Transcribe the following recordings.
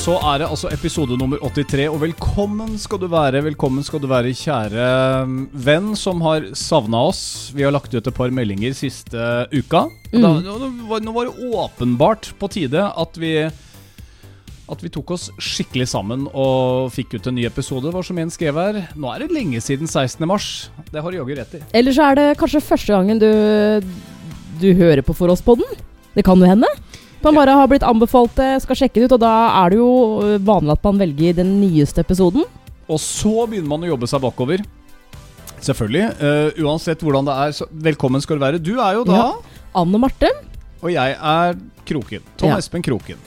Så er det altså episode nummer 83, og velkommen skal du være, velkommen skal du være, kjære um, venn som har savna oss. Vi har lagt ut et par meldinger siste uka. Da, Mm. nå nå var det åpenbart på tide at vi at vi tok oss skikkelig sammen og fikk ut en ny episode. Var som en skrev her. Nå er det lenge siden 16. mars. Det har du jaggu rett i. Eller så er det kanskje første gangen du, du hører på Forholdspodden. Det kan jo hende. Man bare har blitt anbefalt det, skal sjekke det ut, og da er det jo vanlig at man velger den nyeste episoden. Og så begynner man å jobbe seg bakover. Selvfølgelig. Uh, uansett hvordan det er, så velkommen skal du være. Du er jo da Ja. Anne Marte. Og jeg er Kroken. Tom Ja. Espen Kroken.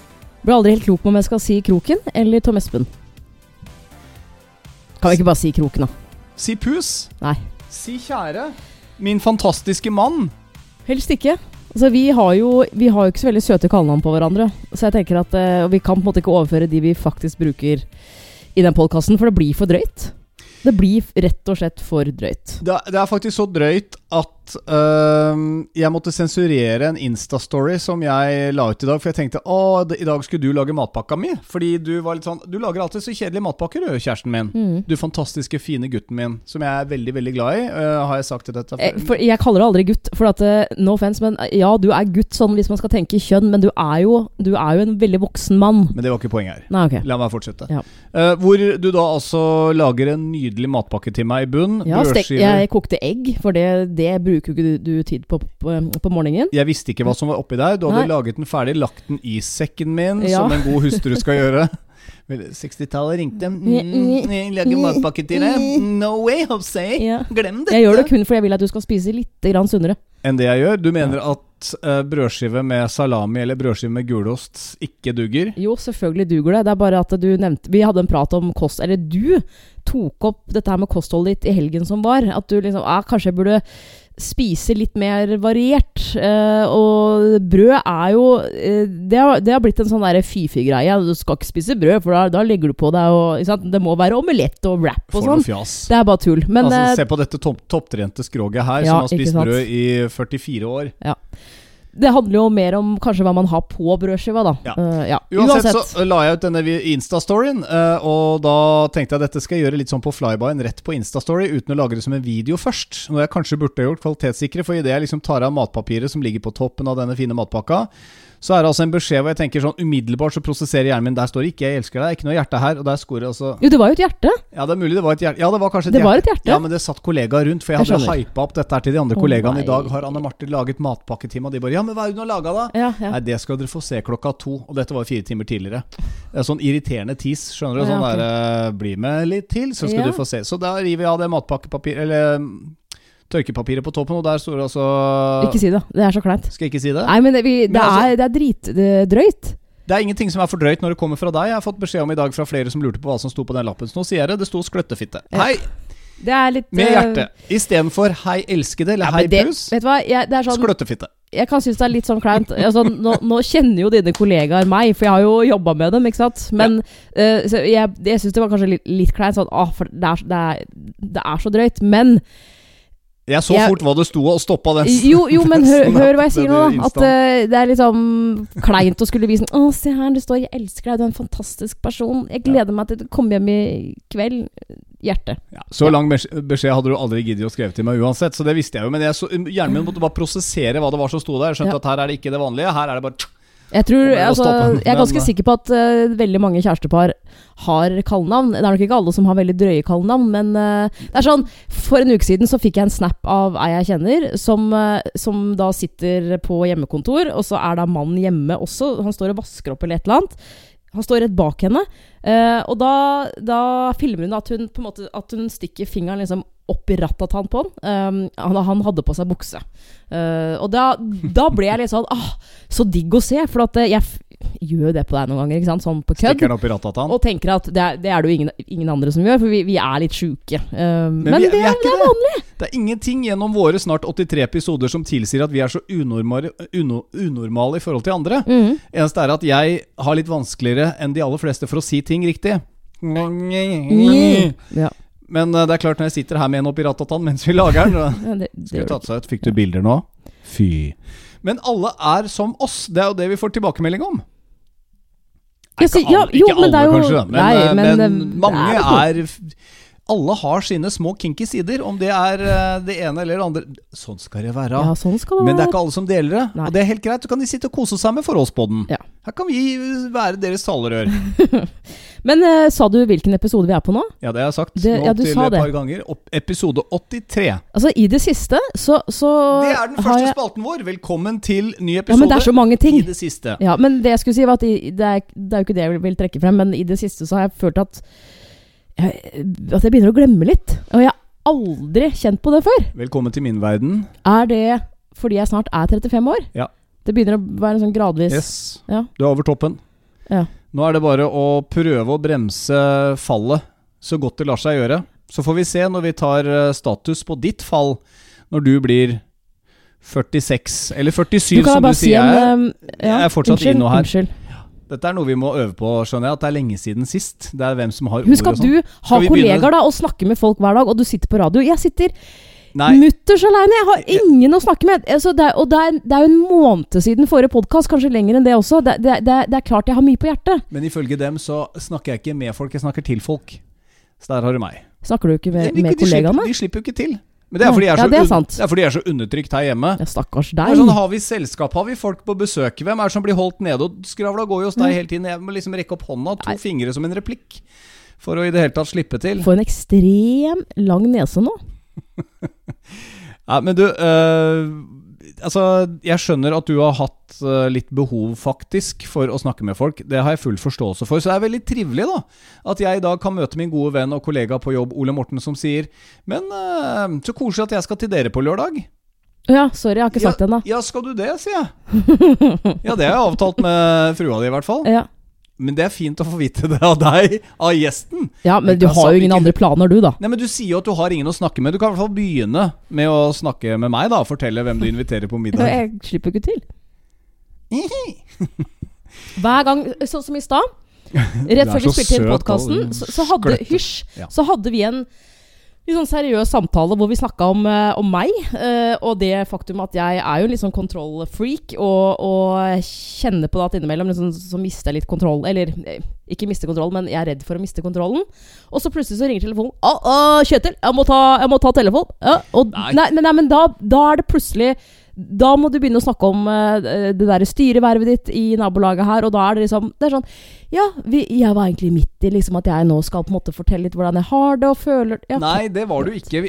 Blir aldri helt klok på om jeg skal si Kroken eller Tom Espen. Kan vi ikke bare si Kroken, da? Si pus. Nei. Si kjære. Min fantastiske mann. Helst ikke. Altså, vi, har jo, vi har jo ikke så veldig søte kallenavn på hverandre. Så jeg tenker at eh, Og vi kan på en måte ikke overføre de vi faktisk bruker i den podkasten, for det blir for drøyt. Det blir rett og slett for drøyt. Det, er- det er faktisk så drøyt at øhm, jeg måtte sensurere en Insta-story som jeg la ut i dag. For jeg tenkte å, i dag skulle du lage matpakka mi. Fordi du var litt sånn Du lager alltid så kjedelige matpakker, du, kjæresten min. Mm. Du fantastiske, fine gutten min, som jeg er veldig, veldig glad i. Uh, har jeg sagt til dette Eh, før? For jeg kaller deg aldri gutt, for at eh, no offense, men ja, du er gutt sånn hvis man skal tenke kjønn, men du er jo, du er jo en veldig voksen mann. Men det var ikke poenget her. Nei, ok. La meg fortsette. Ja. Uh, hvor du da altså lager en nydelig matpakke til meg i bunn. Ja, stek, jeg kokte egg, for det, det bruker jo ikke du, tid på, på på morgenen. Jeg visste ikke hva som var oppi der. Du hadde Nei. laget den ferdig, lagt den i sekken min, Ja. som en god hustru skal gjøre. 60-tallet ringte. Mm, jeg lager matpakke til deg. No way, Jose. Ja. Glem dette. Jeg gjør det kun fordi jeg vil at du skal spise litt grann sunnere. Enn det jeg gjør. Du mener at uh, brødskive med salami eller brødskive med gulost ikke duger? Jo, selvfølgelig duger det. Det er bare at du nevnte Vi hadde en prat om kost Eller du tok opp dette her med kostholdet ditt i helgen som var. At du liksom ah, Kanskje jeg burde spise litt mer variert. Eh, og brød er jo eh, det, har, det har blitt en sånn derre fy-fy-greie. Du skal ikke spise brød, for da, da legger du på deg og? Det må være omelett og wrap og sånn. Det er bare tull. Men altså, eh, se på dette topp, topptrente skroget her, Ja, som har spist brød i 44 år. Det handler jo mer om kanskje hva man har på brødskiva, da. Ja. Uh, ja. Uansett, så la jeg ut denne Insta-storyen, uh, og da tenkte jeg dette skal jeg gjøre litt sånn på flybyen, rett på Insta-story, uten å lage det som en video først. Noe jeg kanskje burde gjort kvalitetssikre, for idet jeg liksom tar av matpapiret som ligger på toppen av denne fine matpakka, så er det altså en beskjed hvor jeg tenker sånn umiddelbart så prosesserer hjernen min Der står det ikke 'jeg elsker deg', ikke noe hjerte her, og der scorer altså Jo, det var jo et hjerte. Ja, det er mulig det var et hjerte. Ja, det var kanskje et Det var et hjerte. Ja, men det satt kollegaer rundt, for jeg hadde hypa opp dette her til de andre oh, kollegaene. I dag har Anne Marte laget matpakketime, og de bare 'ja, men hva er det hun har laga, da?' Ja, ja. Nei, det skal dere få se klokka to. Og dette var fire timer tidligere. Det er sånn irriterende tis. Skjønner du? Ja, okay. der, eh, Bli med litt til, så skal du få se. Så da river jeg av det matpakkepapir Eller mm, tørkepapiret på toppen, og der står det altså Ikke si det. Det er så kleint. Skal jeg ikke si det? Nei, men det, vi, det, Men altså- er, det er dritdrøyt. Det er ingenting som er for drøyt når det kommer fra deg. Jeg har fått beskjed om i dag fra flere som lurte på hva som sto på den lappen. Så nå sier jeg det. Det sto 'skløttefitte'. Hei! Det er litt Med eh, hjerte. Istedenfor 'hei, elskede' eller Ja, 'hei, det, pus'. vet du hva, jeg, det er sånn Skløttefitte. Jeg kan synes det er litt sånn kleint. Altså, nå, nå kjenner jo dine kollegaer meg, for jeg har jo jobba med dem, ikke sant. Men eh, så jeg, jeg syns det var kanskje litt, litt kleint sånn ah, for det er, det, er, det er så drøyt. Men Jeg så Jeg- fort hva det sto, og stoppa den. Jo, jo men hør, hør hva jeg sier nå, da. At eh, det er liksom kleint å skulle vise Å, se her, det står 'Jeg elsker deg, du er en fantastisk person'. Jeg gleder meg til å komme hjem i kveld. Hjerte. Ja, så lang beskjed hadde du aldri giddet å skrive til meg uansett, så det visste jeg jo. Men jeg så, hjernen min måtte bare prosessere hva det var som sto der. Jeg skjønte Ja. at her er det ikke det vanlige. Her er det bare Jeg, tror, altså, jeg er ganske sikker på at uh, veldig mange kjærestepar har kallenavn. Det er nok ikke alle som har veldig drøye kallenavn, men uh, det er sånn For en uke siden så fikk jeg en snap av ei jeg kjenner, som, uh, som da sitter på hjemmekontor, og så er da mannen hjemme også. Han står og vasker opp eller et eller annet. Han står rett bak henne, eh, og da, da filmer hun at hun på en måte At hun stikker fingeren liksom opp i ratatan på han. Um, han. Han hadde på seg bukse. Uh, og da, da ble jeg litt sånn ah, Så digg å se, for at eh, jeg gjør jo det på deg noen ganger, ikke sant? sånn på kødd. stikker den opp i ratatan. Og tenker at det er det, er det jo ingen, ingen andre som gjør, for vi, vi er litt sjuke. Uh, men vi- det, vi er, det er vanlig. Det er ingenting gjennom våre snart 83 episoder som tilsier at vi er så unormale, uno, unormale i forhold til andre. Mm. Eneste er at jeg har litt vanskeligere enn de aller fleste for å si ting riktig. Mm. Ja. Men eh, det er klart, når jeg sitter her med en oppi ratatan mens vi lager den gjør tatt seg ut? Fikk du bilder nå? Fy. Men alle er som oss. Det er jo det vi får tilbakemelding om. Ikke, alle, ikke men det er alle, kanskje, men, nei, eh, men, men, eh, mange er Alle har sine små kinky sider, om det er eh, det ene eller det andre. Sånn skal det være. Ja, sånn skal det Men det er ikke alle som deler det, Nei. og det er helt greit. Så kan de sitte og kose seg med forholdspodden. Ja. Her kan vi være deres talerør. Men uh, sa du hvilken episode vi er på nå? Ja, det har jeg sagt Det- nå ja, du til et par ganger. Opp, episode 83. Altså, i det siste så, så Det er den første jeg, spalten vår. Velkommen til ny episode. Ja, men det er så mange ting. i det siste. Ja, men det jeg skulle si var at i, det, er, det er jo ikke det jeg vil trekke frem, men i det siste så har jeg følt at jeg, At jeg begynner å glemme litt. Og jeg har aldri kjent på det før. Velkommen til min verden. Er det fordi jeg snart er 35 år? Ja. Det begynner å være sånn gradvis Yes. Ja. Du er over toppen. Ja. Nå er det bare å prøve å bremse fallet så godt det lar seg gjøre. Så får vi se når vi tar eh, status på ditt fall når du blir 46, eller 47 Du som du du si sier. en jeg eh, ja, jeg er fortsatt inne her. Unnskyld. Dette er noe vi må øve på, skjønner jeg. At det er lenge siden sist. Det er hvem som har Husk at sånn. du har kollegaer da og snakker med folk hver dag, og du sitter på radio. Jeg sitter mutters aleine. Jeg har ingen å snakke med. Altså, det er, og det er, det er jo en måned siden forrige podkast, kanskje lenger enn det også. Det, det, er klart jeg har mye på hjertet. men ifølge dem så snakker jeg ikke med folk, jeg snakker til folk. Så der har du meg. Snakker du ikke med, med de, kollegaene? de slipper jo ikke til. Men det er fordi jeg er, Ja, så, er er er så undertrykt her hjemme. Ja, stakkars deg. sånn, Har vi selskap, har vi folk på besøk? Hvem er det som blir holdt nede? Og skravla går jo hos deg hele tiden. Jeg må liksom rekke opp hånda, to Nei. fingre som en replikk. For å i det hele tatt slippe til. For en ekstrem lang nese nå. Nei, men du øh, Altså, jeg skjønner at du har hatt øh, litt behov, faktisk, for å snakke med folk. Det har jeg full forståelse for. Så det er veldig trivelig, da. At jeg i dag kan møte min gode venn og kollega på jobb, Ole Morten, som sier Men øh, så koselig at jeg skal til dere på lørdag. Ja, sorry, jeg har ikke sagt det ennå. Ja, skal du det, sier jeg. Ja, det har jeg avtalt med frua di, i hvert fall. Ja. Men det er fint å få vite det av deg, av gjesten. ja, men du har jo ingen andre planer, du, da. Nei, men Du sier jo at du har ingen å snakke med. Du kan i hvert fall begynne med å snakke med meg. da Fortelle hvem du inviterer på middag. Jeg slipper ikke til. Hver gang, sånn som i stad Rett før vi spilte inn podkasten, så, så hadde. Hysj! Så hadde vi en litt sånn seriøs samtale hvor vi snakka om, eh, om meg, eh, og det faktum at jeg er jo en litt sånn kontrollfreak, og, og kjenner på det at innimellom liksom, så mister jeg litt kontroll. Eller eh, ikke mister kontroll, men jeg er redd for å miste kontrollen. Og så plutselig så ringer telefonen. Å, å, Kjetil, jeg må ta, jeg må ta telefon. Ja, og, Nei. nei. men, nei, men da, da er det plutselig da må du begynne å snakke om uh, det der styrevervet ditt i nabolaget her, og da er det liksom Det er sånn Ja, vi, jeg var egentlig midt i liksom at jeg nå skal på en måte fortelle litt hvordan jeg har det og føler ja, Nei, det var du ikke.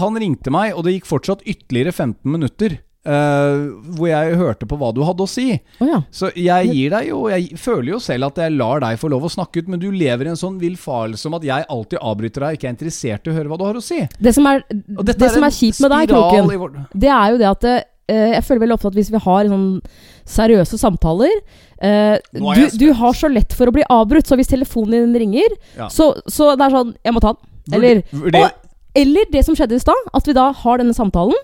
Han ringte meg, og det gikk fortsatt ytterligere 15 minutter. Eh, hvor jeg hørte på hva du hadde å si. Oh, ja. Så jeg gir deg jo Jeg føler jo selv at jeg lar deg få lov å snakke ut, men du lever i en sånn villfarelse om at jeg alltid avbryter deg ikke er interessert i å høre hva du har å si. Det som er, det er som er kjipt med deg, Kroken, vår- det er jo det at uh, Jeg føler veldig ofte at hvis vi har sånn seriøse samtaler uh, du, du har så lett for å bli avbrutt, så hvis telefonen din ringer, Ja. så, så det er sånn Jeg må ta den. Eller, Vurder- og, eller det som skjedde i stad, at vi da har denne samtalen.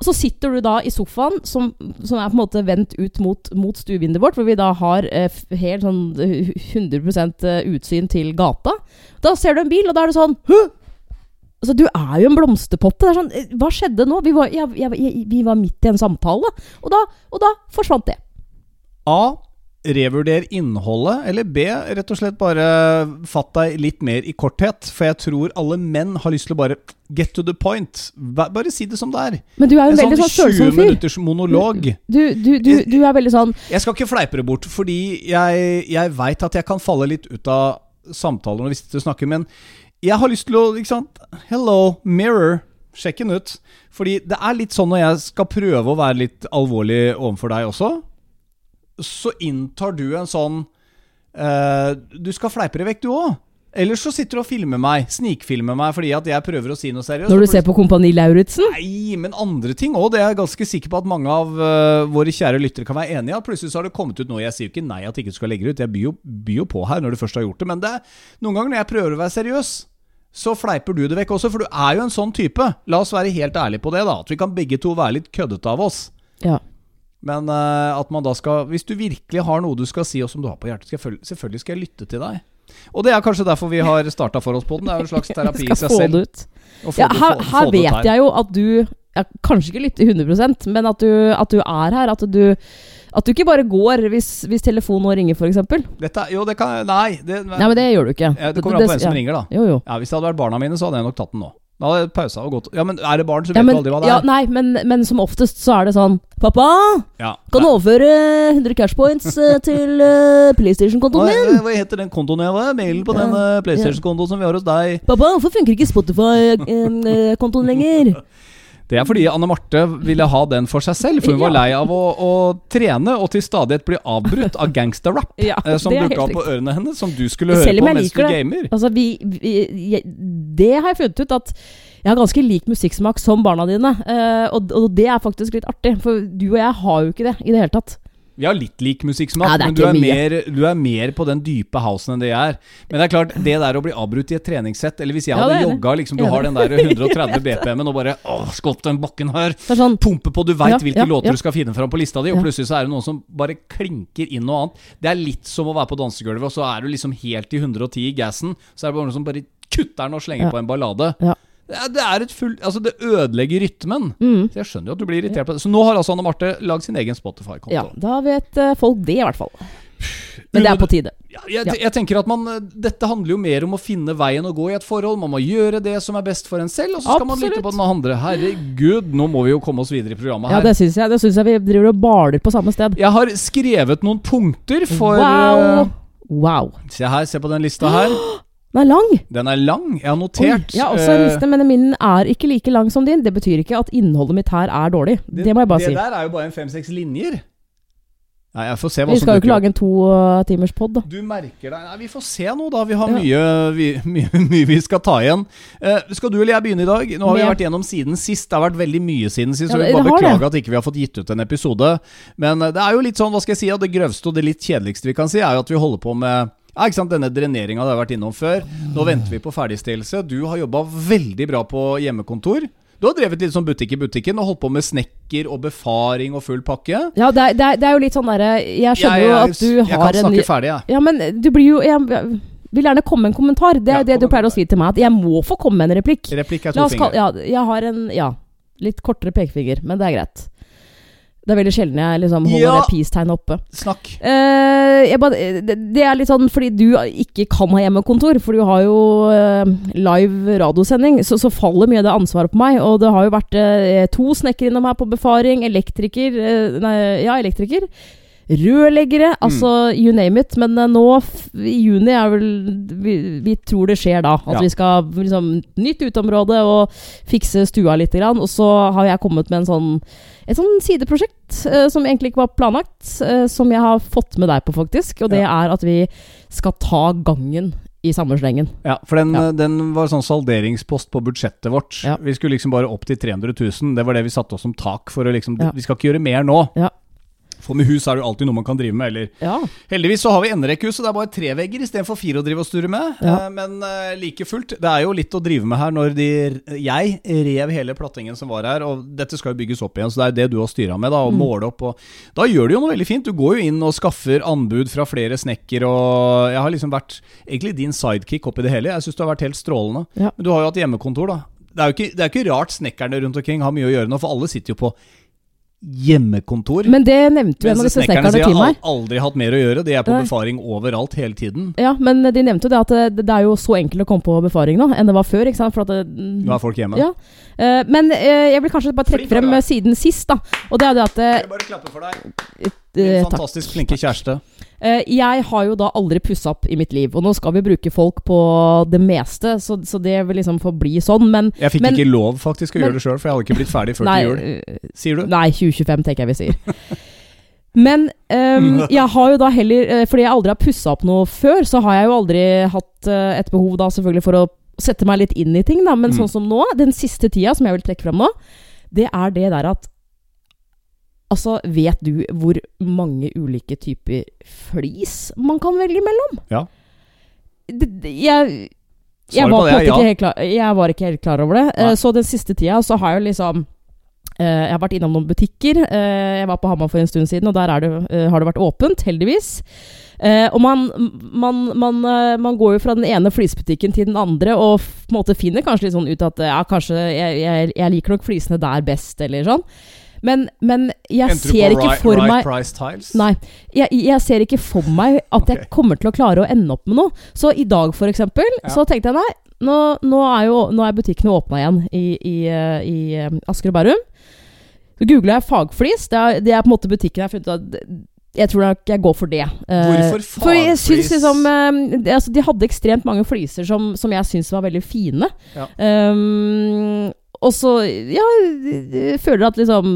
Så sitter du da i sofaen, som, som er på en måte vendt ut mot, mot stuevinduet vårt, hvor vi da har eh, helt sånn eh, 100% utsyn til gata. Da ser du en bil, og da er det sånn Hø! Altså, du er jo en blomsterpotte. Det er sånn, eh, hva skjedde nå? Vi var, jeg, jeg, vi var midt i en samtale, og da, og da forsvant det. A. Revurder innholdet, eller B. Rett og slett bare fatt deg litt mer i korthet. For jeg tror alle menn har lyst til å bare get to the point. Bare si det som det er. Men du er jo En veldig sånn sånn 20 følsom fyr. minutters monolog. Du, du, du, du er veldig sånn Jeg skal ikke fleipe det bort, fordi jeg, jeg veit at jeg kan falle litt ut av samtaler når vi sitter og snakker, men jeg har lyst til å ikke sant? Hello, mirror. Sjekk den ut. Fordi det er litt sånn når jeg skal prøve å være litt alvorlig overfor deg også, så inntar du en sånn uh, Du skal fleipe det vekk, du òg. Eller så sitter du og filmer meg, snikfilmer meg fordi at jeg prøver å si noe seriøst. Når du ser på Kompani Lauritzen. Nei, men andre ting òg. Det er jeg ganske sikker på at mange av uh, våre kjære lyttere kan være enig i. At plutselig så har det kommet ut noe. Jeg sier jo ikke nei at ikke du skal legge det ut. Jeg byr jo, byr jo på her når du først har gjort det. Men det er noen ganger når jeg prøver å være seriøs, så fleiper du det vekk også. For du er jo en sånn type. La oss være helt ærlige på det, da. At vi kan begge to være litt køddete av oss. Ja. Men uh, at man da skal Hvis du virkelig har noe du skal si, og som du har på hjertet, skal jeg selvfølgelig skal jeg lytte til deg. Og det er kanskje derfor vi har starta for oss på den. Det er jo en slags terapi i seg selv. Ja, her, her det vet jeg jo at du ja, Kanskje ikke lytter 100% men at du, at du er her. At du, at du ikke bare går hvis, hvis telefonen nå ringer, f.eks. Jo, det kan Nei. Det, Nei, men det gjør du ikke. ja, det kommer an på hvem som ja. ringer, da. Jo, jo. Ja, Hvis det hadde vært barna mine, så hadde jeg nok tatt den nå. Da hadde jeg pausa og gått Ja, men er det barn, så vet Ja, men, du aldri hva det ja, er. nei, men, men som oftest så er det sånn Pappa, Ja. kan du overføre 100 cash points eh, til uh, PlayStation-kontoen din? min? hva heter den kontoen jeg var? Mailen på Ja. den uh, PlayStation-kontoen som vi har hos deg. Pappa, hvorfor funker ikke Spotify-kontoen lenger? Det er fordi Anne Marte ville ha den for seg selv, for hun var lei av å, å trene og til stadighet bli avbrutt av gangsterrap. Ja, eh, som dukka opp på ørene hennes, som du skulle høre på mens du gamer. Altså, vi, vi jeg, Det har jeg funnet ut at jeg har ganske lik musikksmak som barna dine. eh, og, og det er faktisk litt artig, for du og jeg har jo ikke det i det hele tatt. Vi har litt lik musikksmak, Ja, men du er, mer, du er mer på den dype housen enn det jeg er. Men det er klart, det der å bli avbrutt i et treningssett Eller hvis jeg Ja, hadde er jogga, liksom, du ja, har den der 130 BPM-en og bare Åh, skott den bakken her! Er sånn Pumpe på, du veit Ja, hvilke ja, låter ja. du skal finne fram på lista di, og Ja. plutselig så er det noen som bare klinker inn noe annet. Det er litt som å være på dansegulvet, og så er du liksom helt i 110 i gassen. Så er det bare noen som bare kutter den og slenger Ja. på en ballade. Ja. Det er, et full Altså, det ødelegger rytmen. mm, Så jeg skjønner jo at du blir irritert på det. Så nå har altså Anne Marte lagd sin egen Spotify-konto. Ja, da vet eh, folk det, i hvert fall. Men det er på tide. Ja, jeg, jeg tenker at man, eh, Dette handler jo mer om å finne veien å gå i et forhold. Man må gjøre det som er best for en selv, og så skal man lytte på den andre. Herregud, nå må vi jo komme oss videre i programmet her. Ja, det syns jeg. Det syns jeg vi driver og baler på samme sted. Jeg har skrevet noen punkter for wow! eh, wow. Se her, se på den lista her. Den er lang. Den er lang. Jeg har Oi, notert. jeg har også en eh, liste, men min er ikke like lang som din. Det betyr ikke at innholdet mitt her er dårlig. Det, må jeg bare det si. der er jo bare en fem-seks linjer. Nei, jeg får se hva Vi som skal jo ikke lage en to uh, timers pod, da. Du merker deg Nei, vi får se nå, da. Vi har mye, vi, mye, mye vi skal ta igjen. Uh, skal du eller jeg begynne i dag? Nå har vi vært gjennom siden sist. Det har vært veldig mye siden sist, så Ja, vi bare beklager det. at ikke vi har fått gitt ut en episode. Men eh, det er jo litt sånn, hva skal jeg si, og det grøvste og det litt kjedeligste vi kan si, er jo at vi holder på med ja, ikke sant, Denne dreneringa har jeg vært innom før. Nå venter vi på ferdigstillelse. Du har jobba veldig bra på hjemmekontor. Du har drevet litt sånn butikk i butikken og holdt på med snekker og befaring og full pakke. Ja, det er, det er, det er jo litt sånn derre Jeg skjønner jo at du har en jeg kan kan en snakke ferdig, jeg. Ja, men du blir jo Jeg vil gjerne komme med en kommentar. Det er Ja, det du pleier å si til meg, at jeg må få komme med en replikk. Replikk er to fingre. ja, jeg har en Ja, litt kortere pekefinger, men det er greit. Det er veldig sjelden jeg liksom holder Ja. det peace-tegnet oppe. Snakk. Eh, bare, det, det er litt sånn fordi du ikke kan ha hjemmekontor, for du har jo eh, live radiosending, så, så faller mye av det ansvaret på meg. Og det har jo vært eh, to snekkere innom her på befaring, elektriker eh, Nei, ja, elektriker. Rørleggere, altså you name it. Men eh, nå, i juni, er vel vi, vi tror det skjer da. At Ja. vi skal liksom Nytt uteområde og fikse stua litt. Grann, og så har jeg kommet med en sånn et sånn sideprosjekt eh, som egentlig ikke var planlagt, eh, som jeg har fått med deg på, faktisk. Og det er at vi skal ta gangen i samme slengen. Ja, for den, Ja. den var sånn salderingspost på budsjettet vårt. Ja. Vi skulle liksom bare opp til 300 000. Det var det vi satte oss som tak for å liksom Ja. Vi skal ikke gjøre mer nå. For med hus er det jo alltid noe man kan drive med. Eller Ja. Heldigvis så har vi enderekkehus, så det er bare tre vegger istedenfor fire å drive og sture med. Ja. Eh, men eh, like fullt, det er jo litt å drive med her når de Jeg rev hele plattingen som var her, og dette skal jo bygges opp igjen, så det er det du har styra med, da, og Mm. måle opp. Og da gjør du jo noe veldig fint. Du går jo inn og skaffer anbud fra flere snekker, og jeg har liksom vært egentlig din sidekick oppi det hele. Jeg syns du har vært helt strålende. Ja. Men du har jo hatt hjemmekontor, da. Det er jo ikke, det er ikke rart snekkerne rundt omkring har mye å gjøre nå, for alle sitter jo på hjemmekontor. Men det nevnte jo en av disse snekkerne til meg. Har aldri hatt mer å gjøre. De er på Nei. befaring overalt hele tiden. Ja, men de nevnte jo det at det, det er jo så enkelt å komme på befaring nå enn det var før. ikke sant? For at det, Nå er folk hjemme. Ja. Eh, men eh, jeg vil kanskje bare trekke frem deg. eh, siden sist, da. Og det er det at eh, Jeg vil bare klappe for deg. Din fantastisk Takk. flinke kjæreste. Eh, jeg har jo da aldri pussa opp i mitt liv, og nå skal vi bruke folk på det meste, så, så det vil liksom få bli sånn, men Jeg fikk Men- ikke lov faktisk å men- gjøre det sjøl, for jeg hadde ikke blitt ferdig før Nei, til jul. eh, Sier du? Nei, 2025 tenker jeg vi sier. Men um, jeg har jo da heller eh, Fordi jeg aldri har pussa opp noe før, så har jeg jo aldri hatt et behov da selvfølgelig for å sette meg litt inn i ting, da. Men Mm. sånn som nå, den siste tida som jeg vil trekke fram nå, det er det der at Altså, vet du hvor mange ulike typer flis man kan velge mellom? Ja. Det, det, jeg jeg var, det ja. ikke klar, jeg var ikke helt klar over det. Nei. Eh, Så den siste tida så har jeg liksom Eh, jeg har vært innom noen butikker. Eh, jeg var på Hamar for en stund siden, og der er det, har det vært åpent, heldigvis. Og man, man, man, man går jo fra den ene flisbutikken til den andre og på en måte finner kanskje litt sånn ut at ja, kanskje jeg, jeg, jeg liker nok flisene der best, eller sånn. Men, men jeg Enter ser ikke right, for right meg Price Tiles? Nei, jeg, jeg ser ikke for meg at jeg kommer til å klare å ende opp med noe. Så i dag, for eksempel, Ja. så tenkte jeg nei, nå, nå, er jo, nå er butikkene åpna igjen i, i, eh, i eh, Asker og Bærum. Så googla jeg fagflis. Det er, det er på en måte butikken jeg har funnet ut jeg tror nok jeg går for det. Hvorfor Hvorfor For jeg fagflis? liksom eh, altså, De hadde ekstremt mange fliser som, som jeg syns var veldig fine. Ja. Um, og så Ja, føler at liksom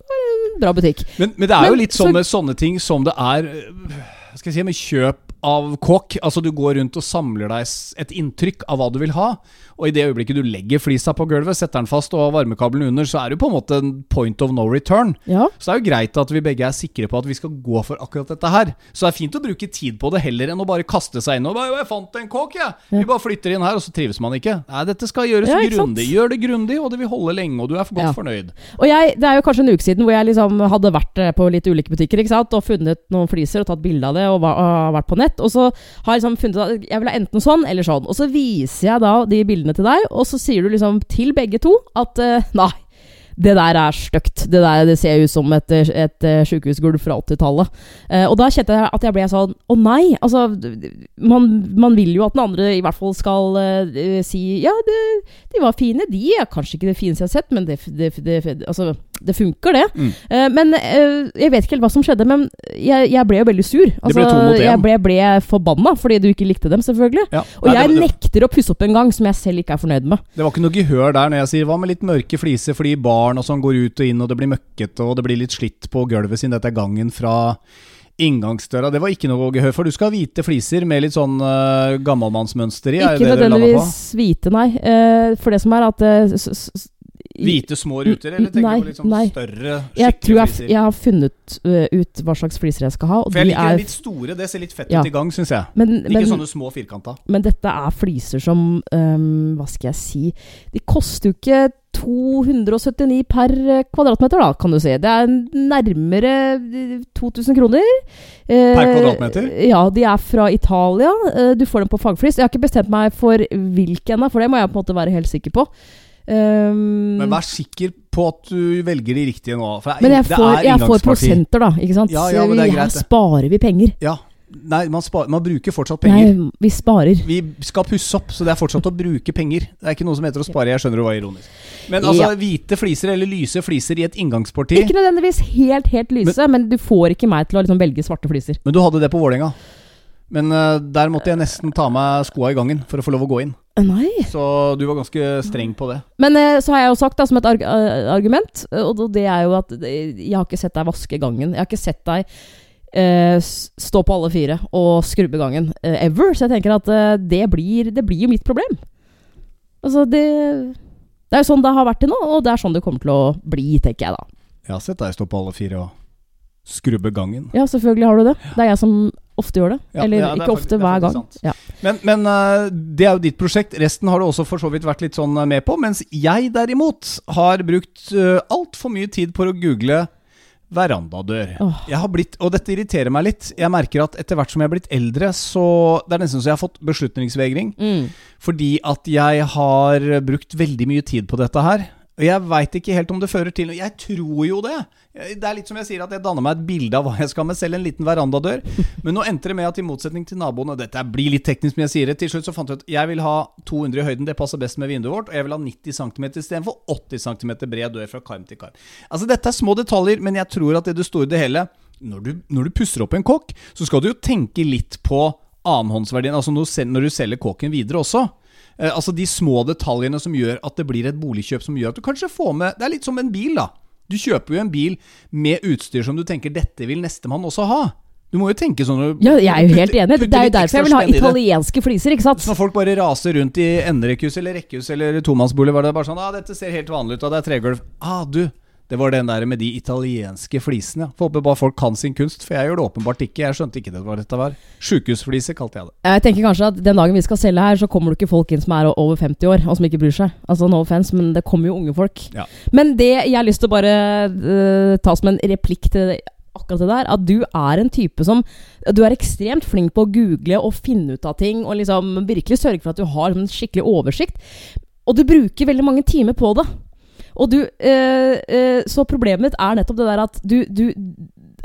eh, Bra butikk. Men, men det er jo Men litt sånne, så- sånne ting som det er øh, Skal jeg si med kjøp av kåk. Altså Du går rundt og samler deg et inntrykk av hva du vil ha. Og i det øyeblikket du legger flisa på gulvet, setter den fast og har varmekabelen under, så er det jo på en måte en point of no return. Ja. Så det er jo greit at vi begge er sikre på at vi skal gå for akkurat dette her. Så det er fint å bruke tid på det heller enn å bare kaste seg inn og bare, «Jo, 'Jeg fant en kåk, jeg!' Vi bare flytter inn her, og så trives man ikke. Nei, dette skal gjøres Ja, grundig. Gjør det grundig, og det vil holde lenge, og du er for godt Ja. fornøyd. Og jeg, det er jo kanskje en uke siden hvor jeg liksom hadde vært eh, på litt ulike butikker ikke sant? og funnet noen fliser og tatt bilde av det og, var, og vært på nett. Og så har jeg liksom funnet ut at jeg vil ha enten sånn eller sånn. Og så viser jeg da de bildene til deg, og så sier du liksom til begge to at uh, nei. Det der er stygt. Det der det ser ut som et, et, eh, sjukehusgulv fra 80-tallet. Eh, og da kjente jeg at jeg ble sånn Å nei! Altså, man, man vil jo at den andre i hvert fall skal eh, si Ja, det, de var fine, de er kanskje ikke det fineste jeg har sett, men det, det, det, altså, det funker, det. Mm. Eh, men eh, jeg vet ikke helt hva som skjedde, men jeg, jeg ble jo veldig sur. Altså, ble jeg ble, ble forbanna fordi du ikke likte dem, selvfølgelig. Ja. Og Nei, jeg nekter å pusse opp en gang som jeg selv ikke er fornøyd med. Det var ikke noe gehør der når jeg sier hva med litt mørke fliser fordi barn og sånn går ut og inn og det blir møkkete og det blir litt slitt på gulvet siden dette er gangen fra inngangsdøra. Det var ikke noe gehør for. Du skal ha hvite fliser med litt sånn uh, gammelmannsmønster i. Ikke nødvendigvis hvite, nei. Uh, for det som er at uh, Hvite små ruter, eller tenker Nei, du på litt sånn nei. større, jeg tror jeg, fliser? jeg har funnet eh, ut hva slags fliser jeg skal ha. For jeg de liker er, litt store. Det ser litt fett Ja. ut i gang, syns jeg. men, Ikke men, sånne små firkanta. men dette er fliser som um, Hva skal jeg si De koster jo ikke 279 per eh, kvadratmeter, da, kan du si. Det er nærmere eh, 2000 kroner. Eh, Per kvadratmeter? Ja, de er fra Italia. Eh, du får dem på fagflis. Jeg har ikke bestemt meg for hvilken, for det må jeg på en måte være helt sikker på. Um, Men vær sikker på at du velger de riktige nå. For men jeg det får, jeg får prosenter, da. Ikke sant? Ja, ja, men det er Her sparer vi penger. Ja. Nei, man, spar, man bruker fortsatt penger. Nei, vi sparer. Vi skal pusse opp, så det er fortsatt å bruke penger. Det er ikke noe som heter å spare. Jeg skjønner det var ironisk. Men altså, Ja. hvite fliser eller lyse fliser i et inngangsparti Ikke nødvendigvis helt, helt lyse, men, du får ikke meg til å liksom velge svarte fliser. Men du hadde det på Vålerenga. Men uh, der måtte jeg nesten ta meg skoa i gangen for å få lov å gå inn. Nei. Så du var ganske streng på det. Men eh, så har jeg jo sagt da, som et arg eh, argument, eh, og det er jo at eh, jeg har ikke sett deg vaske gangen. Jeg har ikke sett deg eh, stå på alle fire og skrubbe gangen eh, ever. Så jeg tenker at eh, det, blir, det blir jo mitt problem. Altså, det Det er jo sånn det har vært til nå, og det er sånn det kommer til å bli, tenker jeg da. Jeg har sett deg stå på alle fire og skrubbe gangen. Ja, selvfølgelig har du det. Det er jeg som ofte gjør det. Ja, Eller ja, det ikke faktisk- ofte, er hver gang. Ja. Men, men uh, det er jo ditt prosjekt. Resten har du også for så vidt vært litt sånn eh, med på. Mens jeg derimot har brukt uh, altfor mye tid på å google verandadør. Oh. Jeg har blitt, og dette irriterer meg litt. Jeg merker at etter hvert som jeg er blitt eldre, så Det er nesten så jeg har fått beslutningsvegring. Mm. Fordi at jeg har brukt veldig mye tid på dette her. Og jeg veit ikke helt om det fører til noe. Jeg tror jo det. Det er litt som jeg sier at jeg danner meg et bilde av hva jeg skal med, selv en liten verandadør. Men nå endte det med at i motsetning til naboene Dette blir litt teknisk, men jeg sier det. Til slutt så fant jeg ut jeg vil ha 200 i høyden, det passer best med vinduet vårt. Og jeg vil ha 90 cm istedenfor 80 cm bred dør fra karm til karm. Altså Dette er små detaljer, men jeg tror at i det store og det hele når du, når du pusser opp en kokk, så skal du jo tenke litt på annenhåndsverdien. Altså når du selger kåken videre også. Eh, altså de små detaljene som gjør at det blir et boligkjøp som gjør at du kanskje får med Det er litt som en bil, da. Du kjøper jo en bil med utstyr som du tenker dette vil nestemann også ha. Du må jo tenke sånn du Ja, jeg er jo helt enig. Det er jo derfor jeg vil ha italienske fliser, ikke sant? Så når folk bare raser rundt i enderekkehus eller rekkehus eller tomannsbolig, var det bare sånn ah, 'Dette ser helt vanlig ut, og det er tregulv'. Ah, du, Det var den der med de italienske flisene. Får håpe bare folk kan sin kunst, for jeg gjør det åpenbart ikke. Jeg skjønte ikke det var dette var. Sjukehusfliser kalte jeg det. Jeg tenker kanskje at Den dagen vi skal selge her, så kommer det ikke folk inn som er over 50 år, og som ikke bryr seg. Altså No offense, men det kommer jo unge folk. Ja. Men det jeg har lyst til å bare uh, ta som en replikk til det, akkurat det der, at du er en type som Du er ekstremt flink på å google og finne ut av ting, og liksom virkelig sørge for at du har en skikkelig oversikt. Og du bruker veldig mange timer på det. Og du eh, eh, Så problemet mitt er nettopp det der at du, du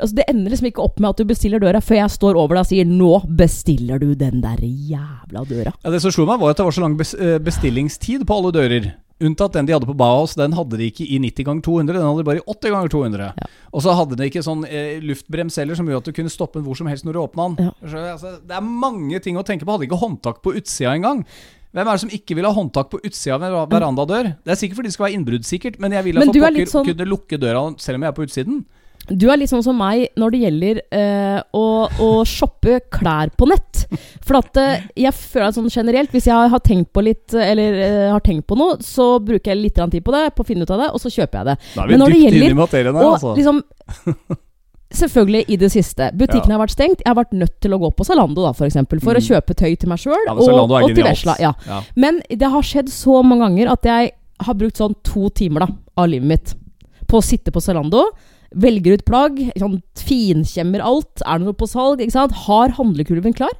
Altså Det ender liksom ikke opp med at du bestiller døra før jeg står over deg og sier 'Nå bestiller du den der jævla døra'. Ja, det som slo meg, var at det var så lang eh, bestillingstid på alle dører. Unntatt den de hadde på Bauhaus. Den hadde de ikke i 90 ganger 200, den hadde de bare i 80 ganger 200. Ja. Og så hadde de ikke sånn eh, luftbrems heller som gjorde at du kunne stoppe den hvor som helst når du åpna den. Ja. Så, altså, det er mange ting å tenke på. Hadde ikke håndtak på utsida engang. Hvem er det som ikke vil ha håndtak på utsida av en verandadør? Det er sikkert fordi det skal være innbruddssikkert, men jeg vil at folk sånn- kunne lukke døra selv om jeg er på utsiden. Du er litt sånn som meg når det gjelder eh, å, å shoppe klær på nett. For at eh, jeg føler at sånn generelt, hvis jeg har tenkt på litt Eller eh, har tenkt på noe, så bruker jeg litt tid på det, på å finne ut av det, og så kjøper jeg det. Da er Men når det gjelder- materien altså. liksom Selvfølgelig i det siste. Butikkene har vært stengt. Jeg har vært nødt til å gå på Zalando da, for, eksempel, for å Mm. kjøpe tøy til meg sjøl Ja, og, og til vesla. Ja. Ja. Men det har skjedd så mange ganger at jeg har brukt sånn to timer da, av livet mitt på å sitte på Zalando. Velger ut plagg, sånn, finkjemmer alt. Er det noe på salg? Har handlekurven klar.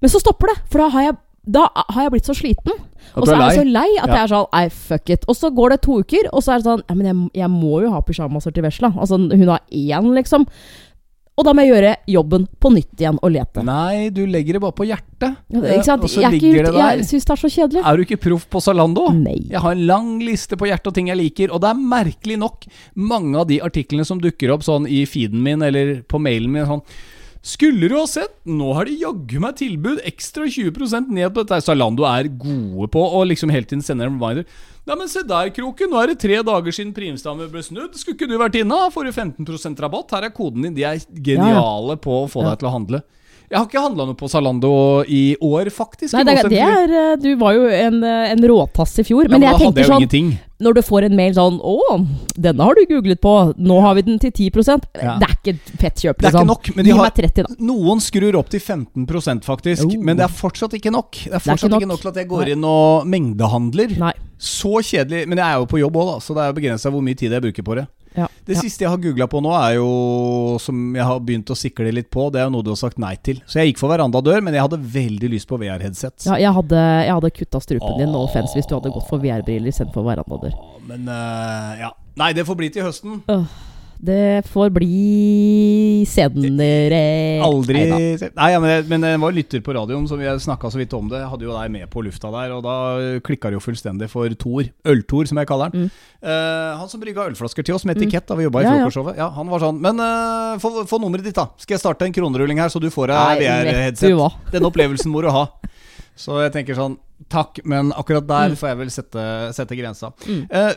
Men så stopper det, for da har jeg, da har jeg blitt så sliten. Og så er jeg så lei. at Ja. jeg er sånn Nei, fuck it. Og så går det to uker, og så er det sånn men jeg, jeg må jo ha pysjamaser til vesla. Altså, hun har én, liksom. Og da må jeg gjøre jobben på nytt igjen og lete. Nei, du legger det bare på hjertet. Ja, ikke sant? Og så Jeg, ligger ikke, det der. jeg syns det er så kjedelig. Er du ikke proff på Zalando? Nei. Jeg har en lang liste på hjertet og ting jeg liker, og det er merkelig nok mange av de artiklene som dukker opp sånn i feeden min eller på mailen min sånn Skulle du ha sett? Nå har de jaggu meg tilbud ekstra 20% ned på dette. Zalando er gode på å liksom hele tiden sende en reminder. Nei, men se der, Kroken. Nå er det tre dager siden primstammen ble snudd. Skulle ikke du vært inne? Får du 15% rabatt. Her er koden din. De er geniale på å få Ja. deg til å handle. Jeg har ikke handla noe på Zalando i år, faktisk. Nei, det, det er eh, Du var jo en, eh, en råtass i fjor. Ja, Men jeg tenker jeg sånn ingenting. Når du får en mail sånn 'Å, denne har du googlet på. Nå har vi den til 10 Ja. Det er ikke fett kjøp, Det er ikke liksom. nok, men de har 30. Noen skrur opp til 15 faktisk, Oh. men det er fortsatt ikke nok. Det er fortsatt ikke ikke, nok. nok til at jeg går Nei. inn og mengdehandler. Nei. Så kjedelig. Men jeg er jo på jobb òg, da, så det er begrensa hvor mye tid jeg bruker på det. Ja. Det ja. siste jeg har googla på nå, er jo som jeg har begynt å sikle litt på. Det er jo noe du har sagt nei til. Så jeg gikk for verandadør, men jeg hadde veldig lyst på VR-headset. Ja, jeg hadde, jeg hadde kutta strupen din, no offense, hvis du hadde gått for VR-briller istedenfor verandadør. Men uh, ja. Nei, det får bli til høsten. Det får bli senere. Aldri Neida. Nei, ja, men, jeg, men jeg var lytter på radioen, så vi snakka så vidt om det. Jeg hadde jo deg med på lufta der, og da klikka det jo fullstendig for Thor. Øl-Thor, som jeg kaller han. Mm. Uh, han som brygga ølflasker til oss med etikett da vi jobba i Ja, frokostshowet. Ja, han var sånn Men uh, få, få nummeret ditt, da. Skal jeg starte en kronerulling her, så du får deg VR-headset. Den opplevelsen må du ha. Så jeg tenker sånn Takk, men akkurat der Mm. får jeg vel sette, sette grensa. Mm. Eh,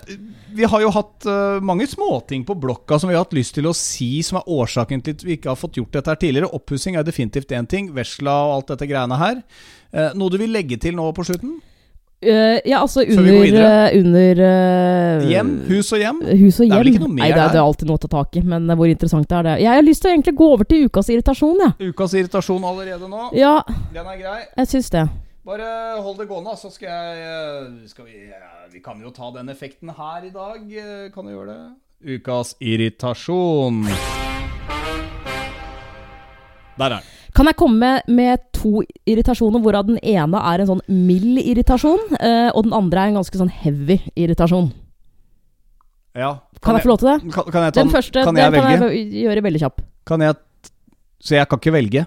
vi har jo hatt eh, mange småting på blokka som vi har hatt lyst til å si som er årsaken til at vi ikke har fått gjort dette her tidligere. Oppussing er definitivt én ting. Vesla og alt dette greiene her. Eh, noe du vil legge til nå på slutten? Uh, ja, altså under, eh, under uh, Hjem? Hus og hjem? Hus og hjem. Det er vel ikke noe mer Nei, det er, det er alltid noe å ta tak i, men hvor interessant er det? Jeg har lyst til å egentlig gå over til ukas irritasjon, jeg. Ukas irritasjon allerede nå. Ja. Den er grei. jeg syns det. Bare hold det gående, så skal jeg eh, skal vi, eh, vi kan jo ta den effekten her i dag. eh, Kan du gjøre det? Ukas irritasjon. Der er den. Kan jeg komme med, to irritasjoner, hvorav den ene er en sånn mild irritasjon, eh, og den andre er en ganske sånn heavy irritasjon. Ja. Kan, jeg få lov til det? Kan, kan jeg ta Den første Kan den jeg velge? kan jeg gjøre veldig kjapp. Kan jeg Så jeg kan ikke velge?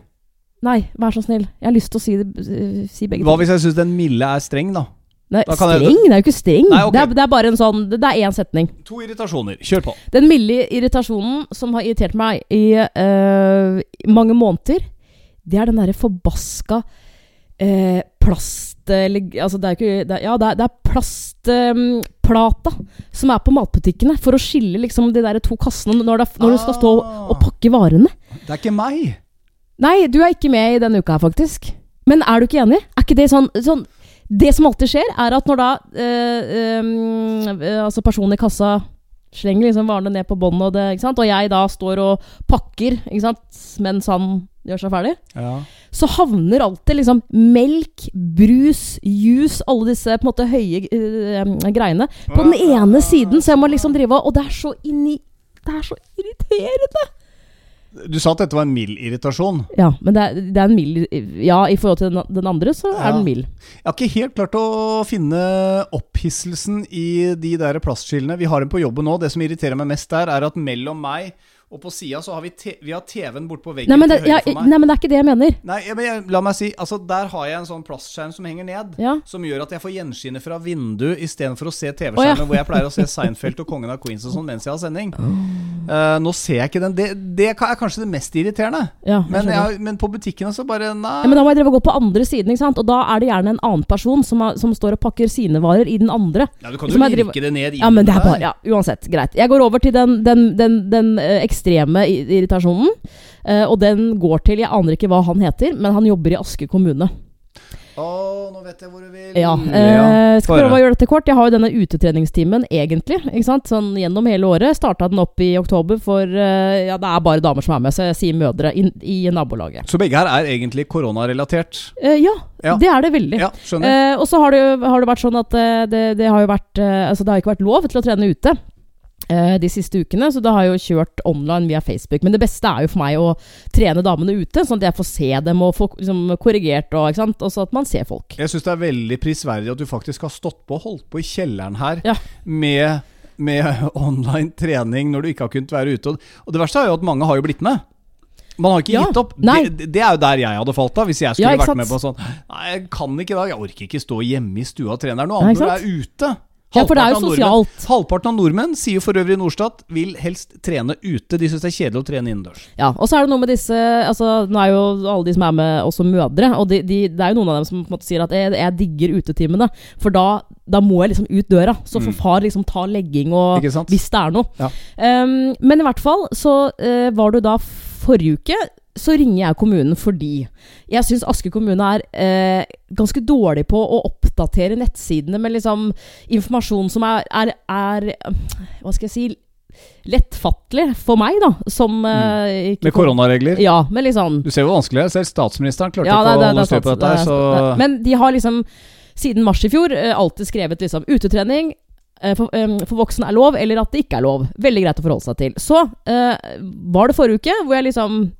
Nei, vær så snill. Jeg har lyst til å si, det, si begge Hva hvis jeg syns den milde er streng, da? Nei, da streng? jeg-? Det er jo ikke streng. Nei, okay. det, er, det er bare en sånn Det er én setning. To irritasjoner. Kjør på. Den milde irritasjonen som har irritert meg i uh, mange måneder, det er den derre forbaska uh, plast... Eller, altså det er jo ikke det er, Ja, det er, er plastplata som er på matbutikkene for å skille liksom de der to kassene når, når du skal stå Ah. og pakke varene. Det er ikke meg. Nei, du er ikke med i denne uka faktisk. Men er du ikke enig? Er ikke det sånn, sånn Det som alltid skjer, er at når da øh, eh, Altså personen i kassa Slenger liksom varene ned på båndet, og, det- ikke sant? og jeg da står og pakker ikke sant? mens han gjør seg ferdig. Ja. Så havner alltid liksom melk, brus, juice, alle disse på en måte høye øh, greiene på den ene siden. Så jeg må liksom drive og Og det er så inni Det er så irriterende! Du sa at dette var en mild irritasjon. Ja, men det er, det er en mild Ja, i forhold til den, den andre, så er Ja. den mild. Jeg har ikke helt klart å finne opphisselsen i de der plastskillene. Vi har dem på jobben nå. Det som irriterer meg mest der, er at mellom meg og på sida så har vi, vi har TV-en bortpå veggen Nei men, det, til høyre for meg. nei, men det er ikke det jeg mener. Nei, men jeg, la meg si Altså, der har jeg en sånn plastskjerm som henger ned. Ja. Som gjør at jeg får gjenskinnet fra vinduet istedenfor å se TV-skjermen ja. hvor jeg pleier å se Seinfeld og Kongen av Queens og sånn mens jeg har sending. Uh, nå ser jeg ikke den. Det, det er kanskje det mest irriterende. Ja, jeg Men, jeg, men på butikkene så bare Nei. Ja, men da må jeg drive og gå på andre siden, ikke sant? og da er det gjerne en annen person som, er, som står og pakker sine varer i den andre. Ja, du kan jo driver- det ned Ja, men det er bare, ja, uansett, greit. Jeg går over til den, den, den, den eh, ekstreme irritasjonen. eh, og den går til Jeg aner ikke hva han heter, men han jobber i Aske kommune. Å, nå vet jeg hvor du vil. Ja, Ja, eh, Skal prøve å gjøre dette kort. Jeg har jo denne utetreningstimen egentlig. ikke sant? Sånn Gjennom hele året. Starta den opp i oktober for eh, Ja, det er bare damer som er med, så jeg sier mødre i, i nabolaget. Så begge her er egentlig koronarelatert? Eh, ja, Ja. det er det veldig. Ja. Eh, og så har det, jo- har det vært sånn at eh, det, det har jo vært Altså det har ikke vært lov til å trene ute de siste ukene, så da har jeg jo kjørt online via Facebook. Men det beste er jo for meg å trene damene ute, sånn at jeg får se dem og få liksom, korrigert, og, og så at man ser folk. Jeg syns det er veldig prisverdig at du faktisk har stått på og holdt på i kjelleren her Ja. med, med online trening når du ikke har kunnet være ute. Og det verste er jo at mange har jo blitt med. Man har ikke Ja, gitt opp. Det, det er jo der jeg hadde falt av, hvis jeg skulle Ja, vært med på sånn Nei, jeg kan ikke i dag. Jeg orker ikke stå hjemme i stua og trene. Det er noe annet når du er ute. Ja, for det er jo sosialt. Nordmenn, halvparten av nordmenn, sier for øvrig Norstat, vil helst trene ute. De syns det er kjedelig å trene innendørs. Ja, og så er det noe med disse altså, Nå er jo alle de som er med, også mødre. Og de, de, det er jo noen av dem som måte sier at jeg, jeg digger utetimene. For da, da må jeg liksom ut døra. Så får far liksom ta legging og Mm. Hvis det er noe. Ja. Um, men i hvert fall så uh, var du da forrige uke så ringer jeg kommunen fordi jeg syns Aske kommune er eh, ganske dårlig på å oppdatere nettsidene med liksom informasjon som er, er, er Hva skal jeg si lettfattelig for meg, da. Som mm. ikke Med koronaregler. Ja, men liksom Du ser hvor vanskelig det er. Selv statsministeren klarte ja, ikke det- å holde styr på dette. Det, Det Så det- Men de har liksom siden mars i fjor eh, alltid skrevet liksom utetrening. eh, For, eh, for voksne er lov, eller at det ikke er lov. Veldig greit å forholde seg til. Så uh, var det forrige uke hvor jeg liksom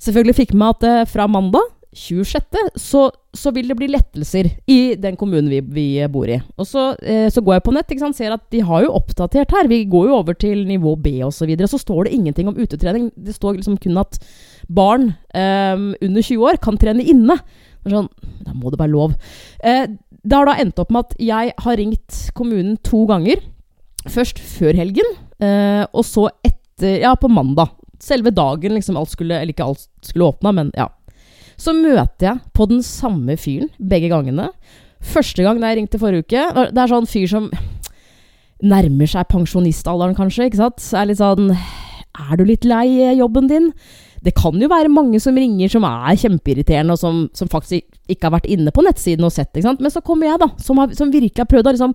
selvfølgelig fikk med at eh, fra mandag 26. Så, så vil det bli lettelser i den kommunen vi, vi bor i. Og så, eh, så går jeg på nett sant, ser at de har jo oppdatert her. Vi går jo over til nivå B osv. Så, videre, så står det ingenting om utetrening. Det står liksom kun at barn eh, under 20 år kan trene inne. Sånn, da må det være lov. Eh, det har da endt opp med at jeg har ringt kommunen to ganger. Først før helgen, eh, og så etter Ja, på mandag. Selve dagen liksom alt skulle Eller ikke alt skulle åpna, men ja. Så møter jeg på den samme fyren begge gangene. Første gang da jeg ringte forrige uke Det er sånn fyr som nærmer seg pensjonistalderen, kanskje. ikke sant? Er litt sånn Er du litt lei jobben din? Det kan jo være mange som ringer som er kjempeirriterende, og som, som faktisk ikke har vært inne på nettsiden og sett. ikke sant? Men så kommer jeg, da, som, har, som virkelig har prøvd å liksom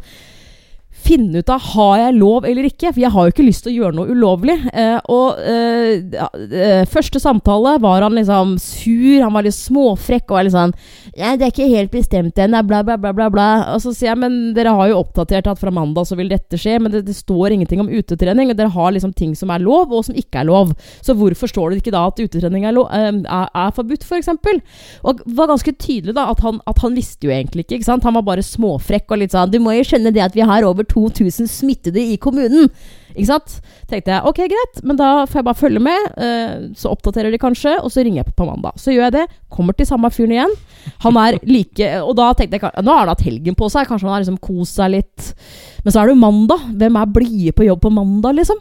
finne ut av har jeg lov eller ikke. For jeg har jo ikke lyst til å gjøre noe ulovlig. Eh, og eh, eh, første samtale var han liksom sur, han var litt småfrekk og var litt sånn Nei, 'Det er ikke helt bestemt ennå, bla, bla, bla, bla, bla'. Og så sier jeg 'Men dere har jo oppdatert at fra mandag så vil dette skje', men det, det står ingenting om utetrening. Og dere har liksom ting som er lov, og som ikke er lov. Så hvorfor står det ikke da at utetrening er, lov, eh, er, er forbudt, f.eks.? For eksempel? og var ganske tydelig da at han, at han visste jo egentlig ikke. ikke sant? Han var bare småfrekk og litt sånn 'Du må jo skjønne det at vi har over 2000 smittede i kommunen'. Ikke sant? Tenkte jeg ok, greit, men da får jeg bare følge med. eh, så oppdaterer de kanskje, og så ringer jeg på på mandag. Så gjør jeg det. Kommer til samme fyren igjen. Han er like Og da tenkte jeg nå har han hatt helgen på seg, kanskje han har liksom kost seg litt. Men så er det jo mandag. Hvem er blide på jobb på mandag, liksom?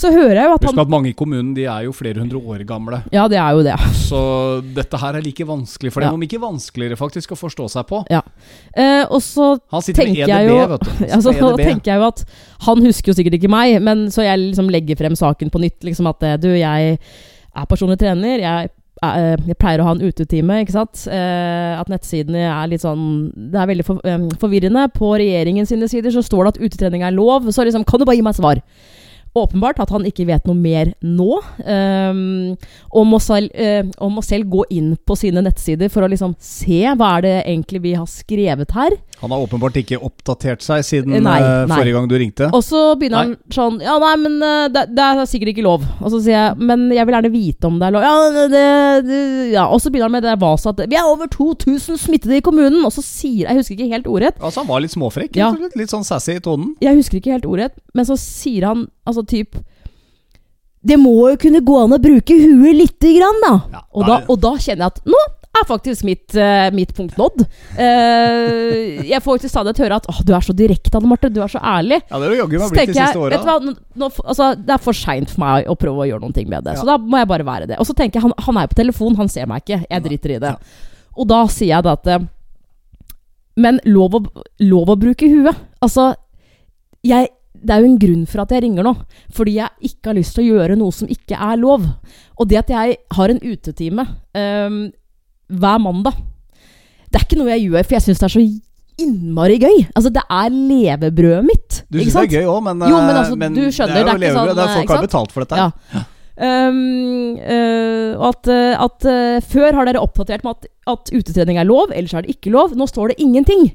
Så hører jeg jo at Husk han at mange i kommunen de er jo flere hundre år gamle. Ja, det er jo det. Så dette her er like vanskelig for dem, Ja. om ikke vanskeligere faktisk, å forstå seg på. Eh, og så tenker EDB, jeg jo vet du. Altså, sitter Nå tenker jeg jo at han husker jo sikkert ikke meg, men så jeg liksom legger frem saken på nytt. Liksom at eh, du, jeg er personlig trener. Jeg eh, jeg pleier å ha en utetime, ikke sant. Eh, at nettsidene er litt sånn Det er veldig forvirrende. På regjeringen sine sider så står det at utetrening er lov. Så liksom, kan du bare gi meg et svar? Åpenbart at han ikke vet noe mer nå. Um, og, må selv, uh, må selv gå inn på sine nettsider for å liksom se hva er det egentlig vi har skrevet her. Han har åpenbart ikke oppdatert seg siden Nei, eh, nei. forrige gang du ringte. Og så begynner han sånn Ja, nei, men eh, det, det er sikkert ikke lov. Og så sier jeg Men jeg vil gjerne vite om det er lov. Ja, det, det, ja. Og så begynner han med det vaset at vi er over 2000 smittede i kommunen. Og så sier Jeg husker ikke helt ordrett. Altså, han var litt småfrekk. Ja. Litt. Litt sånn sassy i tonen. Jeg husker ikke helt ordrett, men så sier han altså typ Det må jo kunne gå an å bruke huet lite grann, da. Ja, og, da og da kjenner jeg at nå er faktisk mitt, eh, mitt punkt nådd. Uh, jeg får til stadighet høre at oh, du er så direkte, Anne Marte. Du er så ærlig. Ja, det er jo jaggu meg blitt de siste åra. altså, Det er for seint for meg å prøve å gjøre noe med det. Ja. Så da må jeg bare være det. Og så tenker jeg, han, han er på telefon, han ser meg ikke. Jeg driter i det. Og da sier jeg da at eh, Men lov å, lov å bruke huet. Altså, jeg det er jo en grunn for at jeg ringer nå. Fordi jeg ikke har lyst til å gjøre noe som ikke er lov. Og det at jeg har en utetime eh, hver mandag Det er ikke noe jeg gjør, for jeg syns det er så innmari gøy. Altså, det er levebrødet mitt. Du syns det er gøy òg, men, Jo, men eh, altså, du skjønner, det er det er jo levebrød. sånn, det er eh, folk har betalt for dette. Ja. Um, uh, at, eh, at uh, før har dere oppdatert med at, at utetrening er lov, ellers er det ikke lov. Nå står det ingenting.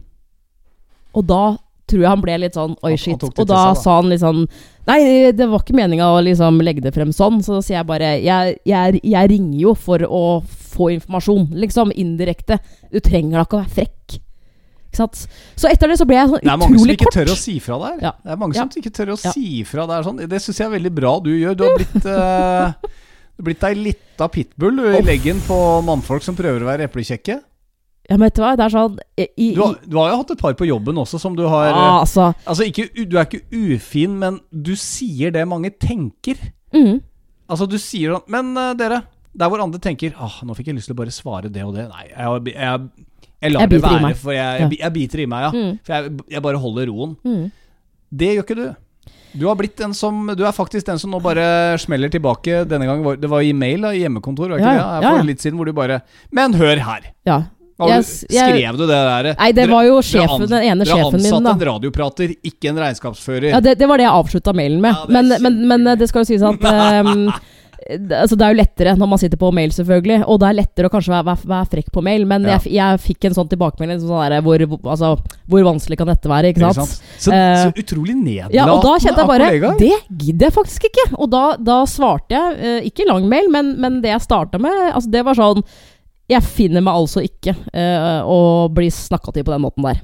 Og da tror jeg han ble litt sånn oi, shit. Og da seg, da. sa han litt sånn Nei, det var ikke meninga å liksom legge det frem sånn. Så da sier jeg bare jeg, jeg, jeg ringer jo for å få informasjon, liksom. Indirekte. Du trenger da ikke å være frekk. Ikke sant? Så etter det så ble jeg sånn Det er mange som utrolig ikke kort. tør å si fra der. Ja. Det er mange som ikke tør å Ja. si fra der sånn. Det syns jeg er veldig bra du gjør. Du har blitt uh, Du har blitt ei lita pitbull du, i leggen på mannfolk som prøver å være eplekjekke. Ja, men vet du hva, det er sånn i, i, Du, har- du har jo hatt et par på jobben også som du har ah, Altså Altså, ikke, du er ikke ufin, men du sier det mange tenker. mm, Altså, du sier sånn Men uh, dere, der hvor andre tenker ah, nå fikk jeg lyst til å bare svare det og det. Nei, jeg, jeg, jeg lar det være, for jeg, jeg, biter i meg, ja. Mm. For jeg, bare holder roen. mm. Det gjør ikke du. Du har blitt en som Du er faktisk den som nå bare smeller tilbake. Denne gangen var, Det var i mail da, i hjemmekontor, var ikke Ja, det? ja, For ja. litt siden hvor du bare Men hør her! Ja. Hva, Jeg skrev du det der? Nei, det var jo sjefen, den ene sjefen min, ansatte da. en radioprater, ikke en regnskapsfører. Ja, det, det var det jeg avslutta mailen med. Ja, men, men, men eh, det skal jo sies at um, altså det er jo lettere når man sitter på mail, selvfølgelig. Og det er lettere å kanskje være, være, være frekk på mail. Men Ja. jeg, jeg fikk en sånn tilbakemelding sånn der, hvor, altså, hvor vanskelig kan dette være? Ikke Ikke sant? sant? Så, uh, så utrolig nedlatende Ja, og da kjente jeg bare kollegaer. Det gidder jeg faktisk ikke. Og da, da svarte jeg, uh, ikke lang mail, men, men det jeg starta med, altså det var sånn Jeg finner meg altså ikke eh, å bli snakka til på den måten der.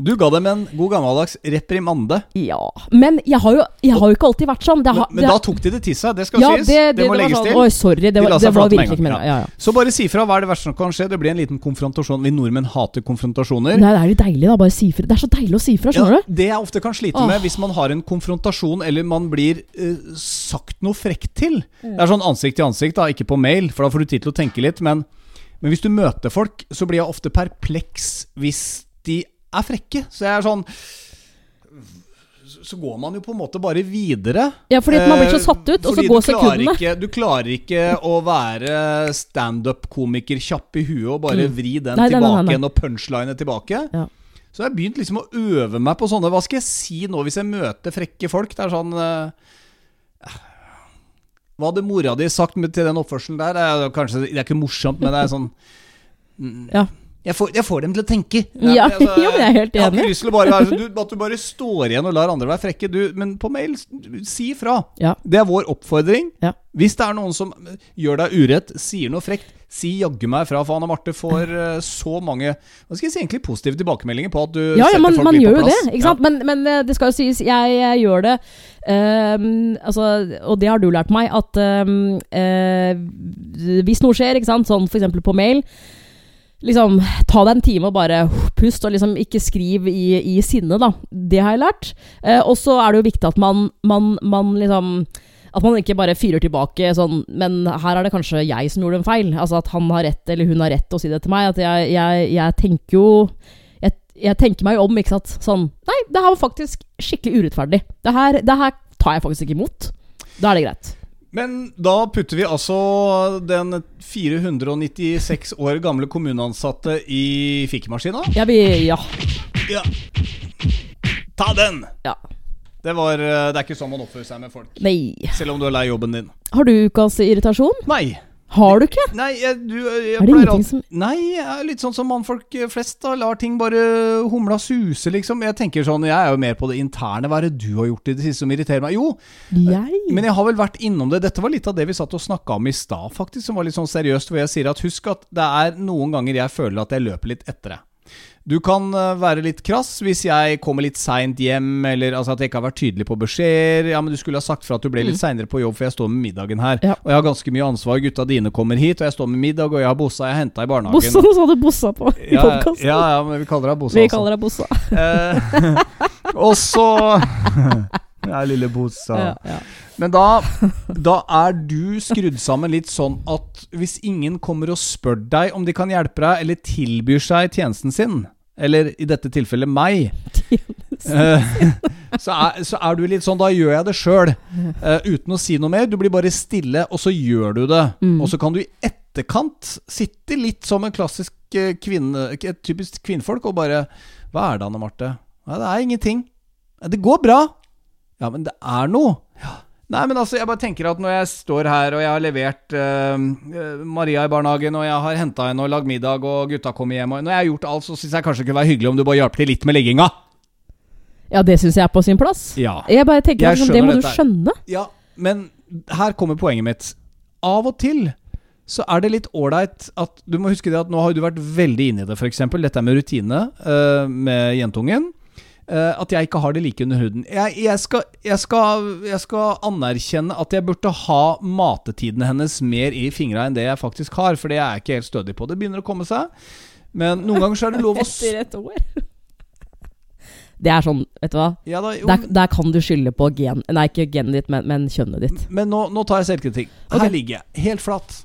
Du ga dem en god gammeldags reprimande. Ja. Men jeg har jo, jeg har jo ikke alltid vært sånn. Det har, Men, men da tok de det til seg. Det skal ja, sies. det, Det, det, må det legges sånn, til. Oi, sorry. Det De var, det var virkelig ikke meningen. Ja, ja. Så bare si fra. Hva er det verste som kan skje? Det blir en liten konfrontasjon. Vi nordmenn hater konfrontasjoner. Nei, det er litt deilig, da. Bare si fra. Det er så deilig å si fra, skjønner du? det jeg ofte kan slite med hvis man har en konfrontasjon eller man blir uh, sagt noe frekt til Mm. Det er sånn ansikt til ansikt, da, ikke på mail, for da får du tid til å tenke litt. Men, men hvis du møter folk, så blir jeg ofte perpleks hvis de er frekke. Så jeg er sånn Så går man jo på en måte bare videre. Ja, fordi man blir så Eh, satt ut, og så går sekundene. Ikke, du klarer ikke å være standup-komiker kjapp i huet og bare Mm. vri den Nei, tilbake igjen og punchline tilbake. Ja. Så jeg har begynt liksom å øve meg på sånne Hva skal jeg si nå hvis jeg møter frekke folk? Det er sånn eh, Hva hadde mora di sagt med, til den oppførselen der? Det er, kanskje, det er ikke morsomt, men det er sånn mm, Ja. jeg, får, jeg får dem til å tenke. Ja, altså, jo, men jeg er helt Jeg har enig. ikke lyst til å bare være sånn du, At du bare står igjen og lar andre være frekke. Du, men på mail, si ifra. Ja. Det er vår oppfordring. Ja. Hvis det er noen som gjør deg urett, sier noe frekt, si jaggu meg fra. For Anne Marte får eh, så mange Hva skal jeg si, egentlig positive tilbakemeldinger på at du Ja, ja, setter man, folk man litt gjør på jo det, plass. ikke sant? Men, men eh, det skal jo sies, jeg, jeg gjør det um, altså, Og det har du lært meg, at um, uh, hvis noe skjer, ikke sant, sånn f.eks. på mail Liksom, Ta deg en time og bare pust, og liksom ikke skriv i, i sinne, da. Det har jeg lært. Eh, og så er det jo viktig at man, man, man liksom At man ikke bare fyrer tilbake sånn Men her er det kanskje jeg som gjorde en feil. Altså at han har rett, eller hun har rett til å si det til meg. At jeg, jeg, jeg tenker jo jeg, jeg tenker meg om, ikke sant. Sånn Nei, det her var faktisk skikkelig urettferdig. Det her, det her tar jeg faktisk ikke imot. Da er det greit. Men da putter vi altså den 496 år gamle kommuneansatte i fikkemaskina. Ja, vi Ja. Ja. Ta den! ja. Det, var, eh, det er ikke sånn man oppfører seg med folk. Nei. Selv om du er lei jobben din. Har du ukas irritasjon? Nei. Har du ikke? Nei, jeg, du, jeg Er det ingenting som Nei, jeg er litt sånn som mannfolk flest. da Lar ting bare humla suse, liksom. Jeg tenker sånn, jeg er jo mer på det interne. Hva er det du har gjort i det siste som irriterer meg? Jo, Jeg? men jeg har vel vært innom det. Dette var litt av det vi satt og snakka om i stad, faktisk. Som var litt sånn seriøst. Hvor jeg sier at husk at det er noen ganger jeg føler at jeg løper litt etter deg. Du kan eh, være litt krass hvis jeg kommer litt seint hjem, eller altså at jeg ikke har vært tydelig på beskjeder. Ja, men du skulle ha sagt fra at du ble litt seinere på jobb, for jeg står med middagen her. Ja. Og jeg har ganske mye ansvar. Gutta dine kommer hit, og jeg står med middag, og jeg har bossa, jeg har henta i barnehagen. Bossa, nå sa du Bossa på i Ja, podkasten. ja, ja, men vi kaller deg Bossa. Vi altså. kaller deg Bossa. Eh, og så Ja, lille Bosa. Ja, ja. Men da, da er du skrudd sammen litt sånn at hvis ingen kommer og spør deg om de kan hjelpe deg, eller tilbyr seg tjenesten sin, eller i dette tilfellet meg, eh, så, er, så er du litt sånn Da gjør jeg det sjøl, uten å si noe mer. Du blir bare stille, og så gjør du det. Mm. Og så kan du i etterkant sitte litt som en klassisk eh, kvinne, et typisk kvinnfolk, og bare Hva er det, Anne Marte? Nei, det er ingenting. Det går bra. Ja, men det er noe. Nei, men altså, jeg bare tenker at når jeg står her og jeg har levert eh, Maria i barnehagen, og jeg har henta henne og lagd middag, og gutta kommer hjem, og når jeg har gjort alt, så syns jeg kanskje det kunne være hyggelig om du bare hjalp til litt med legginga. ja, det syns jeg er på sin plass. Ja. Jeg bare tenker Jeg sånn, Det må du skjønne. ja. Men her kommer poenget mitt. Av og til så er det litt ålreit at Du må huske det at nå har du vært veldig inne i det, f.eks. Dette med rutine uh, med jentungen. Eh, at jeg ikke har det like under huden. Jeg, jeg, skal, jeg, skal, jeg skal anerkjenne at jeg burde ha matetidene hennes mer i fingra enn det jeg faktisk har, for det er jeg ikke helt stødig på. Det begynner å komme seg. Men noen ganger så er det lov å Etter et år. Det er sånn, vet du hva. ja, da, Der, der kan du skylde på gen... Nei, ikke genet ditt, men, men kjønnet ditt. Men nå, nå tar jeg selvkritikk. Her ligger jeg, helt flatt.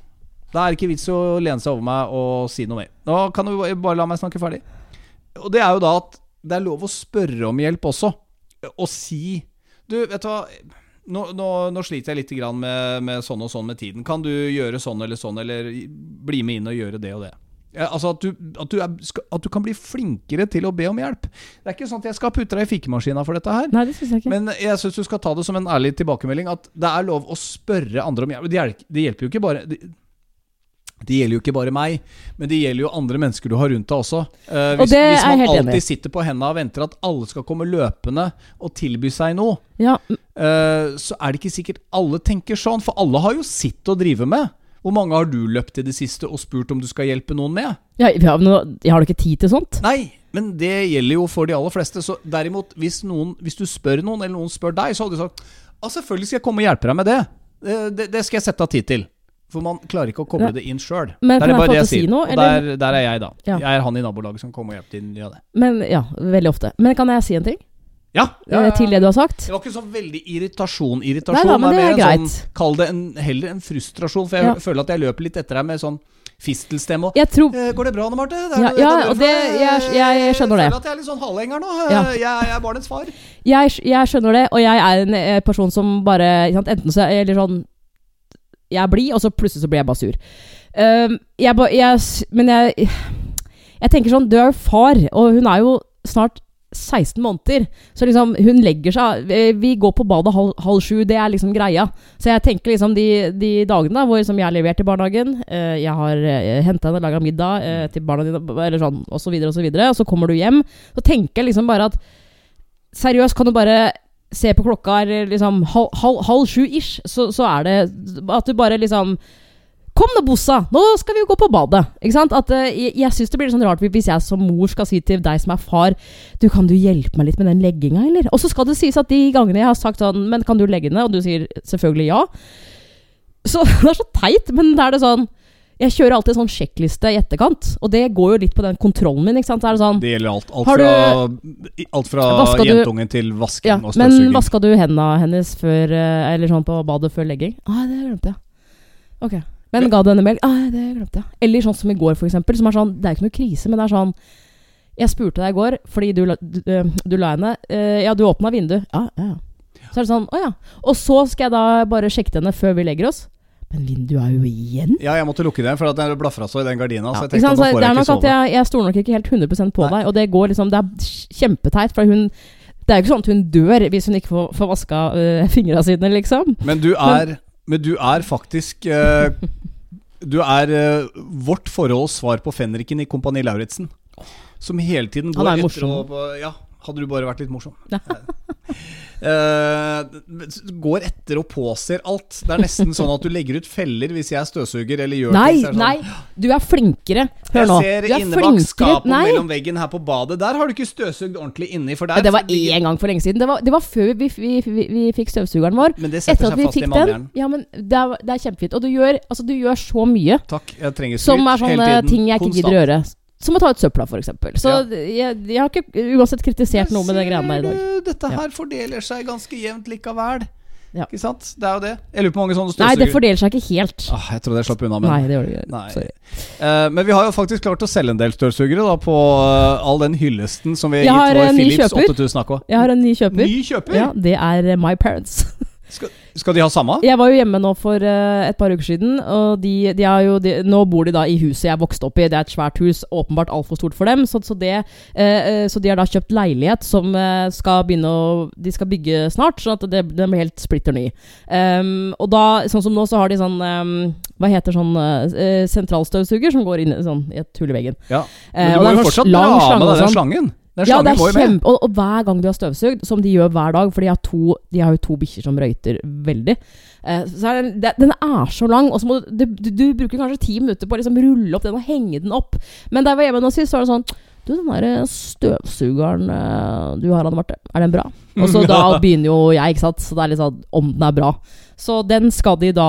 Da er det ikke vits å lene seg over meg og si noe mer. Nå kan du bare la meg snakke ferdig. Og det er jo da at det er lov å spørre om hjelp også. Og si Du, vet du hva nå, nå, nå sliter jeg litt med, med sånn og sånn med tiden. Kan du gjøre sånn eller sånn, eller bli med inn og gjøre det og det? Altså at du, at, du er, at du kan bli flinkere til å be om hjelp. Det er ikke sånn at jeg skal putte deg i fikkemaskina for dette her. Nei, det synes jeg ikke. Men jeg syns du skal ta det som en ærlig tilbakemelding at det er lov å spørre andre om hjelp. Det hjel- Det hjelper jo ikke bare det, gjelder jo ikke bare meg, men det gjelder jo andre mennesker du har rundt deg også. Eh, Og hvis, det er hvis man alltid enig sitter på hendene og venter at alle skal komme løpende og tilby seg noe, Ja, eh, så er det ikke sikkert alle tenker sånn. For alle har jo sitt å drive med. Hvor mange har du løpt i det siste og spurt om du skal hjelpe noen med? ja, men jeg har du ikke tid til sånt? Nei, men det gjelder jo for de aller fleste. Så derimot, hvis, noen, hvis du spør noen, eller noen spør deg, så hadde du sagt Ja, selvfølgelig skal jeg komme og hjelpe deg med det. Eh, Det, det skal jeg sette av tid til. For man klarer ikke å koble det inn sjøl. Det er jeg bare det jeg sier. noe, Og der, der er jeg, da. Ja. Jeg er han i nabolaget som kommer og hjelper til. Ja, det. Men ja, veldig ofte. Men kan jeg si en ting Ja, ja, eh, ja. til det du har sagt? Det var ikke så veldig irritasjon. Irritasjon Nei da, det mer er en greit. sånn Kall det en, heller en frustrasjon. For jeg Ja. føler at jeg løper litt etter deg med sånn fistelstemme. og, Jeg tror Eh, Går det bra nå, Marte? Ja, ja, det og det- jeg- jeg skjønner det. Jeg føler at jeg er litt sånn halvhenger nå. Ja. Eh, Jeg, jeg er barnets far. jeg, jeg skjønner det, og jeg er en eh, person som bare sant, Enten så er litt sånn Jeg blir, og så plutselig så blir jeg bare sur. Uh, jeg, ba- jeg, men jeg Jeg tenker sånn Du er jo far, og hun er jo snart 16 måneder. Så liksom, hun legger seg eh, Vi går på badet halv, halv sju, det er liksom greia. Så jeg tenker liksom de, de dagene da, hvor jeg har levert til barnehagen, eh, jeg har uh, henta henne, laga middag eh, til barna dine, eller sånn, så videre og så videre, og så kommer du hjem, så tenker jeg liksom bare at Seriøst, kan du bare se på klokka er liksom halv, halv, halv sju ish, så, så er det at du bare liksom Kom da, Bossa! Nå skal vi jo gå på badet. Ikke sant? At, uh, jeg jeg syns det blir sånn rart hvis jeg som mor skal si til deg som er far Du, kan du hjelpe meg litt med den legginga, eller? Og så skal det sies at de gangene jeg har sagt sånn Men kan du legge ned? Og du sier selvfølgelig ja. Så det er så teit, men da er det sånn Jeg kjører alltid sånn sjekkliste i etterkant, og det går jo litt på den kontrollen min, det sånn Det gjelder alt. Alt du- fra, alt fra du- jentungen til vasking Ja, og men vaska du hendene hennes før eh, Eller sånn på badet før legging? Ah, det glemte jeg. Ok. Men ga du henne melk? Ah, det glemte jeg. Eller sånn som i går, for eksempel. Som er sånn, det er ikke noe krise, men det er sånn Jeg spurte deg i går, fordi du, du, eh, du la henne uh, Ja, du åpna vinduet. Ja, ja. ja. Så er det sånn, å ja. Og så skal jeg da bare sjekke henne før vi legger oss. Men vinduet er jo igjen. Ja, jeg måtte lukke det, for at det blafra så i den gardina. Ja, så jeg tenkte sant? at nå får det jeg ikke sove. jeg, jeg stoler nok ikke helt 100% på Nei. deg. Og det går liksom Det er kjempeteit, for hun Det er jo ikke sånn at hun dør hvis hun ikke får, får vaska øh, fingra sine, liksom. Men du er, men du er faktisk øh, Du er øh, vårt forholds svar på fenriken i Kompani Lauritzen. Som hele tiden går er etter å Ja, hadde du bare vært litt morsom. Eh, går etter og påser alt. Det er nesten sånn at du legger ut feller hvis jeg støvsuger eller gjør Nei, ting. sånn, nei! Du er flinkere. Hør nå. Jeg ser Du er inne bak skapet mellom veggen her på badet. Der har du ikke støvsugd ordentlig inni. For der, Ja, det var én gang for lenge siden. Det var, det var før vi, vi, vi, vi fikk støvsugeren vår. Men det setter seg fast i mannhjernen. Ja, men det er, det er kjempefint. Og du gjør, altså, du gjør så mye Takk, jeg trenger skryt som er sånne ting jeg ikke Konstant. gidder å gjøre. Som å ta ut søpla, f.eks. Så jeg, jeg har ikke uansett kritisert noe med det greiene der i dag. Dette her Ja. fordeler seg ganske jevnt likevel. Ja. Ikke sant? Det er jo det. Jeg lurer på mange sånne Nei, det fordeler seg ikke helt. ah, Jeg trodde jeg slapp unna, men Nei, det gjør det ikke. Sorry. Uh, Men vi har jo faktisk klart å selge en del støvsugere da, på uh, all den hyllesten som vi har gitt har vår en ny Philips kjøper. 8000 AK. Jeg har en ny kjøper. Ny kjøper? Ja, det er My Parents. Skal, skal de ha samme? Jeg var jo hjemme nå for uh, et par uker siden, og de, de jo de, Nå bor de da i huset jeg vokste opp i. Det er et svært hus, åpenbart altfor stort for dem. Så, så, det, eh, så de har da kjøpt leilighet som uh, skal begynne å De skal bygge snart, sånn at det, den blir helt splitter ny. Um, og da, sånn som nå, så har de sånn um, Hva heter sånn sentralstøvsuger som går inn i- sånn, i et hull i veggen. Ja. Men du må jo fortsatt dra med deg den sånn. Slangen. Den Ja, det er kjempe og, og hver gang du har støvsugd, som de gjør hver dag For de har, to, de har jo to bikkjer som røyter veldig. Eh, så er den, det, den er så lang, og så må du, du, du bruker kanskje ti minutter på å liksom rulle opp den og henge den opp. Men da jeg var hjemme nå sist, så var det sånn Du, den der støvsugeren eh, du har, Anne Marte, er den bra? Og så da begynner jo jeg, ikke sant. Så det er litt sånn om den er bra. Så den skal de da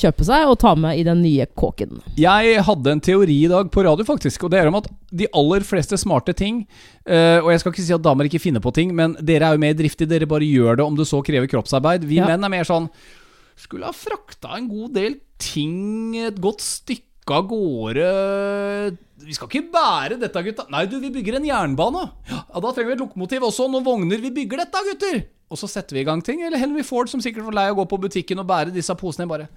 kjøpe seg og ta med i den nye kåken. Jeg hadde en teori i dag på radio, faktisk. Og det er om at de aller fleste smarte ting eh, Og jeg skal ikke si at damer ikke finner på ting, men dere er jo mer driftige. Dere bare gjør det om det så krever kroppsarbeid. Vi Ja. menn er mer sånn Skulle ha frakta en god del ting et godt stykke av gårde Vi skal ikke bære dette, gutta. Nei, du, vi bygger en jernbane. Ja, da trenger vi et lokomotiv også. Noen vogner. Vi bygger dette, gutter! Og så setter vi i gang ting. Eller Henry Ford, som sikkert var lei av å gå på butikken og bære disse posene. Bare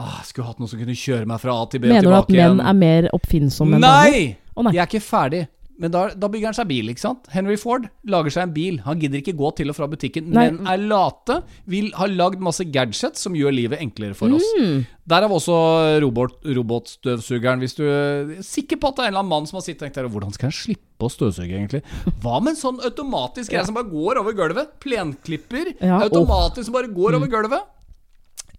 ah, Skulle hatt noen som kunne kjøre meg fra A til B og Mener du at menn er mer oppfinnsomme enn damer? Nei! Å, nei. De er ikke ferdig. Men da, da bygger han seg bil, ikke sant? Henry Ford lager seg en bil. Han gidder ikke gå til og fra butikken, Nei. men er late. Vil ha lagd masse gadgets som gjør livet enklere for oss. Mm. Derav også robot, robotstøvsugeren. Hvis du er sikker på at det er en eller annen mann som har sittet og tenkt der, Hvordan skal jeg slippe å støvsuge, egentlig? Hva med en sånn automatisk greie som bare går over gulvet? Plenklipper. Ja, automatisk som bare går over gulvet.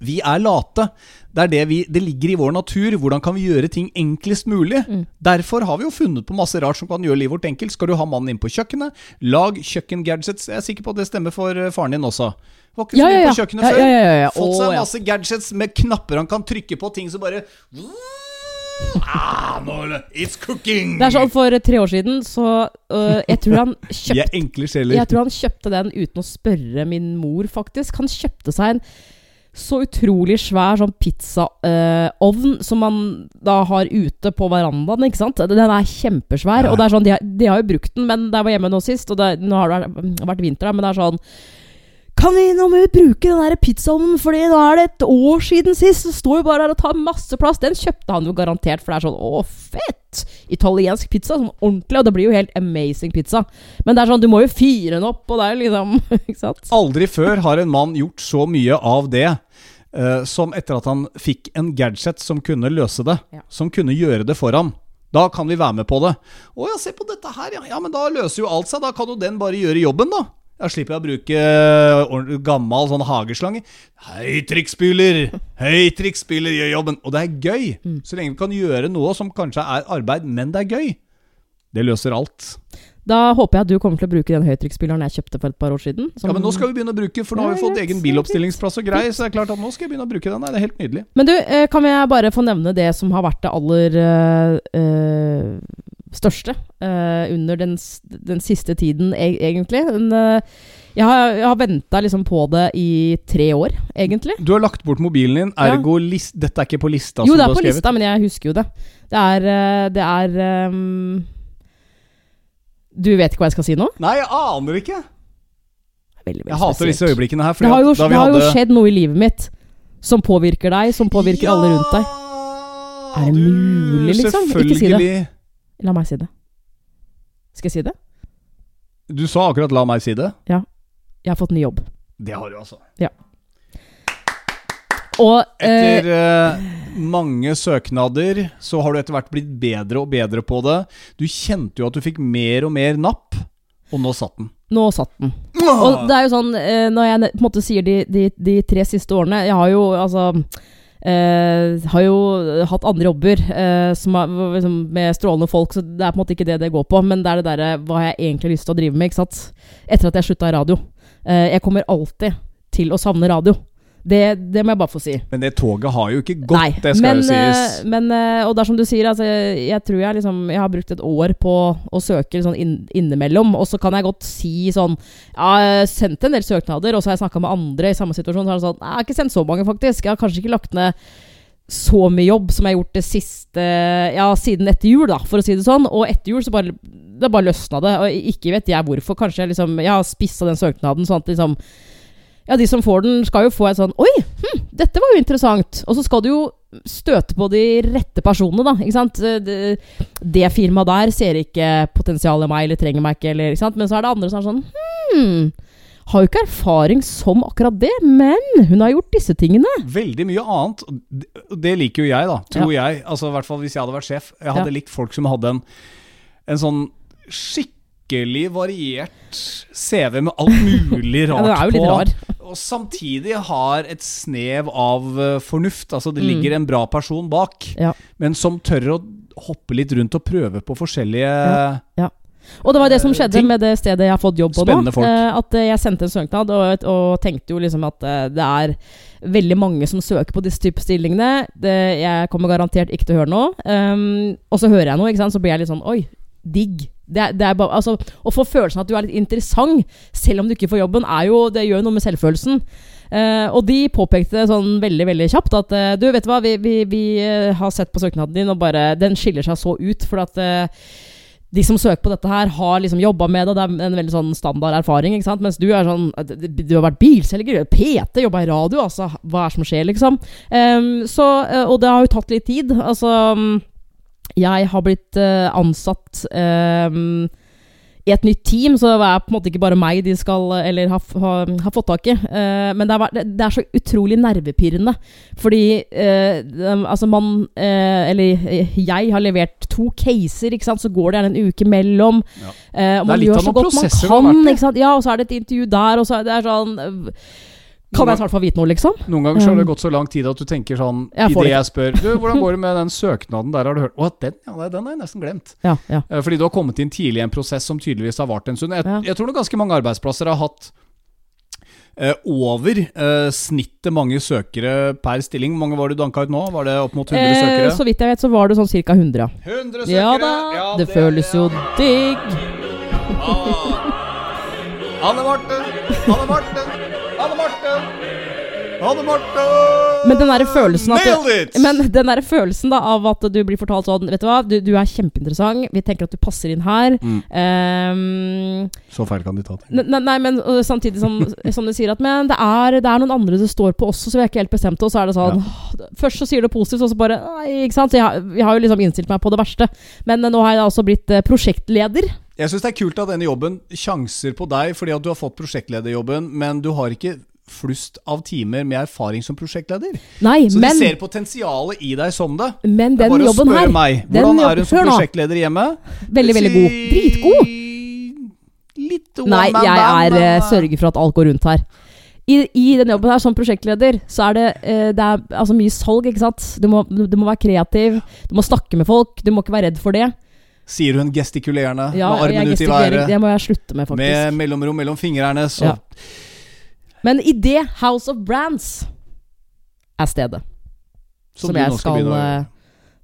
Vi er late. Det, er det, vi, det ligger i vår natur. Hvordan kan vi gjøre ting enklest mulig? Mm. Derfor har vi jo funnet på masse rart som kan gjøre livet vårt enkelt. Skal du ha mannen inn på kjøkkenet, lag kjøkkengadgets. Jeg er sikker på at det stemmer for eh, faren din også. Var ikke så Ja, mye ja, ja. på kjøkkenet før. Fått seg masse gadgets med knapper han kan trykke på, ting som bare ah, It's cooking! Det er sånn For tre år siden så uh, Jeg tror han kjøpt. Jeg tror han kjøpte den uten å spørre min mor, faktisk. Han kjøpte seg en så utrolig svær sånn pizzaovn som man da har ute på verandaen. ikke sant? Den er kjempesvær. Ja. Og det er sånn, de har, de har jo brukt den, men jeg var hjemme nå sist, og det, nå har det vært vinter, men det er sånn kan vi, nå må vi bruke den der pizzaovnen, Fordi nå er det et år siden sist. Så står jo bare her og tar masse plass. Den kjøpte han jo garantert, for det er sånn Å, fett! Italiensk pizza. Sånn ordentlig. Og det blir jo helt amazing pizza. Men det er sånn, du må jo fyre den opp, og det er liksom Ikke sant? Aldri før har en mann gjort så mye av det Uh, som etter at han fikk en gadget som kunne løse det. Ja. Som kunne gjøre det for ham. Da kan vi være med på det. Å ja, se på dette her, ja. ja. Men da løser jo alt seg. Da kan jo den bare gjøre jobben, da. Da slipper jeg å bruke eh, gammel sånn hageslange. Høytrykksspyler! Høytrykksspyler gjør jobben. Og det er gøy. Så lenge vi kan gjøre noe som kanskje er arbeid, men det er gøy. Det løser alt. Da håper jeg at du kommer til å bruke den høytrykksspilleren jeg kjøpte for et par år siden. Ja, men nå skal vi begynne å bruke, for nå har vi fått egen biloppstillingsplass og grei, så det er klart at nå skal jeg begynne å bruke den. Det er helt nydelig. Men du, eh, kan jeg bare få nevne det som har vært det aller eh, største eh, under den, den siste tiden, e egentlig? Den, eh, jeg har, jeg har venta liksom på det i tre år, egentlig. Du har lagt bort mobilen din, Ja. list, lis dette er ikke på lista Jo, det er på lista, men jeg husker jo det. Det er, det er ehm, Du vet ikke hva jeg skal si nå? Nei, jeg aner ikke. veldig, veldig Jeg hater disse øyeblikkene her. Det har, jo, det har jo skjedd noe i livet mitt som påvirker deg, som påvirker alle rundt deg. Er det mulig, liksom? Ikke si det. La meg si det. Skal jeg si det? Du sa akkurat 'la meg si det'. Ja. Jeg har fått ny jobb. Det har du, altså. Og eh, Etter eh, mange søknader så har du etter hvert blitt bedre og bedre på det. Du kjente jo at du fikk mer og mer napp, og nå satt den. nå satt den. Og det er jo sånn, eh, når jeg på en måte sier de, de, de tre siste årene Jeg har jo altså eh, har jo hatt andre jobber eh, som er, liksom, med strålende folk, så det er på en måte ikke det det går på. Men det er det derre hva har jeg egentlig lyst til å drive med, ikke sant. Etter at jeg slutta i radio. Eh, jeg kommer alltid til å savne radio. Det, det må jeg bare få si. Men det toget har jo ikke gått, Nei, det skal men, jo sies. eh, men, eh, og det er som du sier, altså, jeg tror jeg liksom Jeg har brukt et år på å søke sånn inn, innimellom, og så kan jeg godt si sånn Ja, jeg har sendt en del søknader, og så har jeg snakka med andre i samme situasjon, så har jeg sånn Jeg har ikke sendt så mange, faktisk. Jeg har kanskje ikke lagt ned så mye jobb som jeg har gjort det siste Ja, siden etter jul, da, for å si det sånn. Og etter jul så bare Det bare løsna det. Og ikke vet jeg hvorfor. Kanskje jeg liksom Jeg har spissa den søknaden sånn at liksom ja, de som får den, skal jo få et sånn Oi, hm, dette var jo interessant. Og så skal du jo støte på de rette personene, da. Ikke sant? Det, det firmaet der ser ikke potensialet i meg, eller trenger meg ikke, eller ikke sant. Men så er det andre som er sånn Hm, har jo ikke erfaring som akkurat det, men hun har gjort disse tingene. Veldig mye annet. det- liker jo jeg, da. Tror jeg. Altså I hvert fall hvis jeg hadde vært sjef. Jeg hadde Ja. likt folk som hadde en, en sånn skikkelig variert CV med alt mulig Ja, rart den er jo litt på. rar. Og samtidig har et snev av eh, fornuft. Altså det Mm. ligger en bra person bak, Ja. men som tør å hoppe litt rundt og prøve på forskjellige Ja. Og det var det som Eh, skjedde ting. med det stedet jeg har fått jobb på Spennende nå. folk. Eh, at jeg sendte en søknad og, og tenkte jo liksom at det er veldig mange som søker på disse type stillingene. Det, jeg kommer garantert ikke til å høre noe. Um, og så hører jeg noe, ikke sant? så blir jeg litt sånn Oi, digg. Det, det bare, altså, å få følelsen at du er litt interessant, selv om du ikke får jobben, jo, det gjør jo noe med selvfølelsen. Eh, og de påpekte sånn veldig veldig kjapt at eh, du, vet du hva, vi, vi, vi eh, har sett på søknaden din, og bare den skiller seg så ut. For at eh, de som søker på dette her, har liksom jobba med det. Det er en veldig sånn standard erfaring. ikke sant? Mens du er sånn Du har vært bilselger, PT, jobba i radio. Altså, hva er det som skjer, liksom? Ehm, så, eh, og det har jo tatt litt tid. Altså mm, Jeg har blitt eh, ansatt ehm, i et nytt team, så det er på en måte ikke bare meg de skal Eller har, har, har fått tak i. Eh, men det er, det er så utrolig nervepirrende. Fordi eh, altså man eh, Eller eh, jeg har levert to caser, ikke sant. Så går det gjerne en uke mellom. Ja. Eh, og man gjør så godt man kan. Ikke sant? Ja, og så er det et intervju der, og så er det sånn eh, Kan jeg snart få vite noe, liksom? Noen ganger så har det Um, gått så lang tid at du tenker sånn Jeg Idet det jeg spør Du, hvordan går det med den søknaden der, har du hørt Å, den, ja, den har jeg nesten glemt. Ja, ja. Eh, Fordi du har kommet inn tidlig i en prosess som tydeligvis har vart en stund. Jeg, Ja. jeg tror nok ganske mange arbeidsplasser har hatt eh, over eh, snittet mange søkere per stilling. Hvor mange var det du danka ut nå? Var det opp mot 100 Eh, søkere? så vidt jeg vet, så var det sånn ca. 100. 100 søkere! Ja da, det føles jo digg. Anne Marte! Anne Marte! Anne det, Marte! Men den derre følelsen at du! Men den der følelsen da av at du blir fortalt sånn Vet du hva, du, du er kjempeinteressant. Vi tenker at du passer inn her. Mm. Um, Så feil kan de ta ting. ne- ne- nei, men samtidig som, som du sier at Men det er, det er noen andre det står på også, så vi er ikke helt bestemte. Og så er det sånn ja. Først så sier du positivt, og så bare Nei, ikke sant. Så jeg, har- jeg har jo liksom innstilt meg på det verste. Men nå har jeg altså blitt øh, prosjektleder. Jeg syns det er kult at denne jobben sjanser på deg fordi at du har fått prosjektlederjobben, men du har ikke flust av timer med erfaring som prosjektleder. Nei, Så men, de ser potensialet i deg som det. men Det er den bare å jobben spørre her meg. Hvordan er hun som prosjektleder hjemme? Veldig, veldig god. Dritgod. Litt one Nei, jeg man, er, da. sørger for at alt går rundt her. I, I den jobben her som prosjektleder, så er det, eh, det er, altså mye salg, ikke sant. Du må, du må være kreativ, du må snakke med folk, du må ikke være redd for det. Sier hun gestikulerende, Ja, med armen ut i været, det må jeg slutte med, faktisk. med mellomrom mellom fingrene. Så Ja. Men i det House of Brands er stedet. Som som, jeg skal, skal,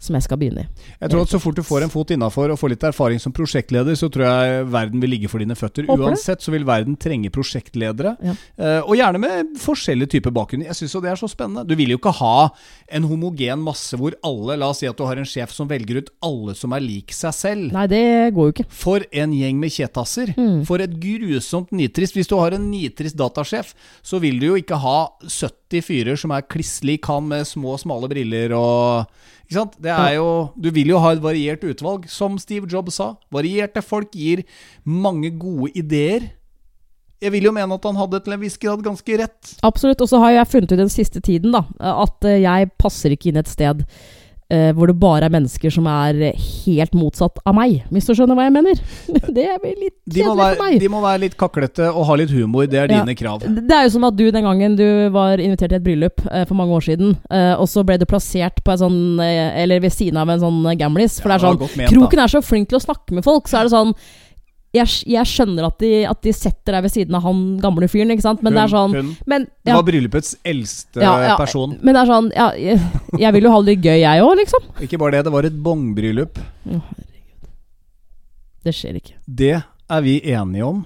som jeg skal begynne i. Jeg tror at Så fort du får en fot innafor og får litt erfaring som prosjektleder, så tror jeg verden vil ligge for dine føtter. Håper. Uansett så vil verden trenge prosjektledere. Ja. Eh, og gjerne med forskjellige typer bakgrunn. Jeg syns jo det er så spennende. Du vil jo ikke ha en homogen masse hvor alle La oss si at du har en sjef som velger ut alle som er lik seg selv. Nei, det går jo ikke. For en gjeng med kjetasser. Mm. For et grusomt nitrist. Hvis du har en nitrist datasjef, så vil du jo ikke ha 70 fyrer som er kliss lik han med små, smale briller og Ikke sant? Det er jo Du vil jo ha et variert utvalg, som Steve Jobs sa. Varierte folk gir mange gode ideer. Jeg vil jo mene at han hadde til en viss grad ganske rett. Absolutt. Og så har jeg funnet ut den siste tiden da, at jeg passer ikke inn et sted eh, hvor det bare er mennesker som er helt motsatt av meg. Hvis du skjønner hva jeg mener? Det blir litt kjedelig for meg. de må være litt kaklete og ha litt humor. Det er Ja. dine krav. Det er jo som at du den gangen du var invitert til et bryllup uh, for mange år siden, uh, og så ble du plassert på en sånn Eller ved siden av en sånn gamlis. For Ja, det er sånn ment. Kroken er så flink til å snakke med folk, så er det sånn jeg, jeg skjønner at de, at de setter deg ved siden av han gamle fyren, ikke sant, men det er sånn hun, hun. Men, ja, var bryllupets eldste Ja, ja. person. men det er sånn ja, jeg, jeg vil jo ha det gøy, jeg òg, liksom. Ikke bare det, det var et bongbryllup. Det skjer ikke. Det er vi enige om.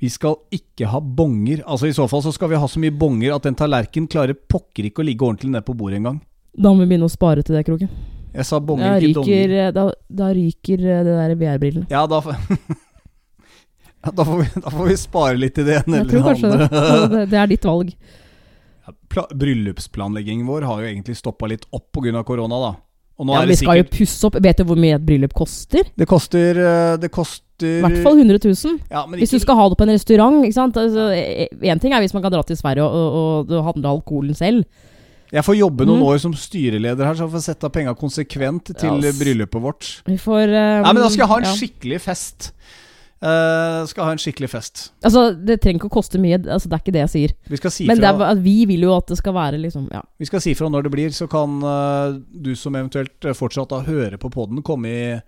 Vi skal ikke ha bonger. Altså I så fall så skal vi ha så mye bonger at en tallerken klarer pokker ikke å ligge ordentlig ned på bordet engang. Da må vi begynne å spare til det, Kroken. Jeg sa bonger, ikke donger. da, da ryker eh, det der VR-brillene. Ja, da, da, får vi, da får vi spare litt i det ene eller det det. andre. Altså, det. Det er ditt valg. Ja, Bryllupsplanleggingen vår har jo egentlig stoppa litt opp pga. korona, da. Og Ja, er vi skal skal jo pusse opp. Vet du hvor mye et bryllup koster? Det koster eh, Det koster I hvert fall 100 000. ja, ikke... Hvis du skal ha det på en restaurant. Ikke sant? Altså, en ting er hvis man kan dra til Sverige og, og, og, handle alkoholen selv. Jeg får jobbe noen mm. år som styreleder her, så jeg får sette av penga konsekvent til yes. bryllupet vårt. Vi får um, Nei, men da skal jeg ha en ja. skikkelig fest. Eh, skal ha en skikkelig fest. Altså, Det trenger ikke å koste mye. Altså, det er ikke det jeg sier. Vi skal si Men det fra, er, vi vil jo at det skal være liksom Ja. vi skal si fra når det blir, så kan uh, du som eventuelt eh, fortsatt da hører på poden, komme i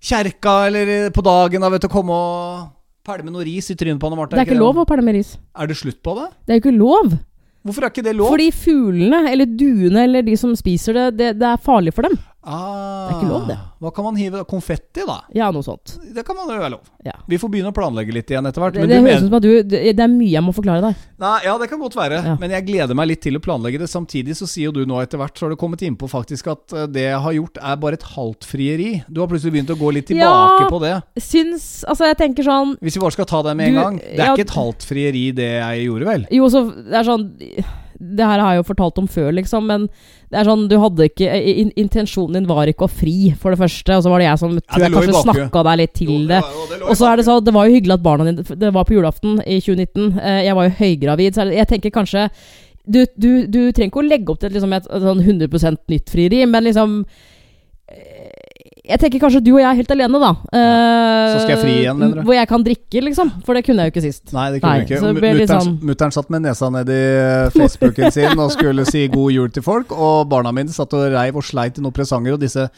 kjerka eller på dagen da, vet du, komme og pælme noe ris i trynet på Anne Marte. Det er ikke lov å pælme ris. Er det slutt på det? Det er jo ikke lov. Hvorfor er ikke det lov? Fordi fuglene, eller duene, eller de som spiser det, det, det er farlig for dem. Ah, Det er ikke lov, det. Hva kan man hive? Konfetti, da? Ja, noe sånt. Det kan man jo være lov. Ja. Vi får begynne å planlegge litt igjen etter hvert. Det, det mener- du det, er mye jeg må forklare deg. Nei, ja, det kan godt være. Ja. Men jeg gleder meg litt til å planlegge det. Samtidig så sier jo du nå etter hvert, så har du kommet innpå faktisk at eh, det jeg har gjort, er bare et halvt frieri. Du har plutselig begynt å gå litt tilbake Ja. på det. Syns Altså, jeg tenker sånn Hvis vi bare skal ta det med en Du, gang. Det er ja, ikke et halvt frieri, det jeg gjorde, vel? Jo, så det er sånn Det her har jeg jo fortalt om før, liksom, men det er sånn Du hadde ikke in, Intensjonen din var ikke å fri, for det første, og så var det jeg som tror det jeg kanskje snakka deg litt til det. var- det Og så er det sånn, Det var jo hyggelig at barna dine Det var på julaften i 2019. Eh, Jeg var jo høygravid, så jeg tenker kanskje du, du, du trenger ikke å legge opp til et, et, et, et sånn 100 nytt frieri, men liksom eh, jeg tenker kanskje du og jeg er helt alene, da. Uh, Så skal jeg fri igjen, mener du? Hvor jeg kan drikke, liksom. For det kunne jeg jo ikke sist. Nei, det kunne Nei, ikke. Mutteren Mutter'n sånn- satt med nesa ned i Facebooken sin og skulle si god jul til folk, og barna mine satt og reiv og sleit i noen presanger, og disse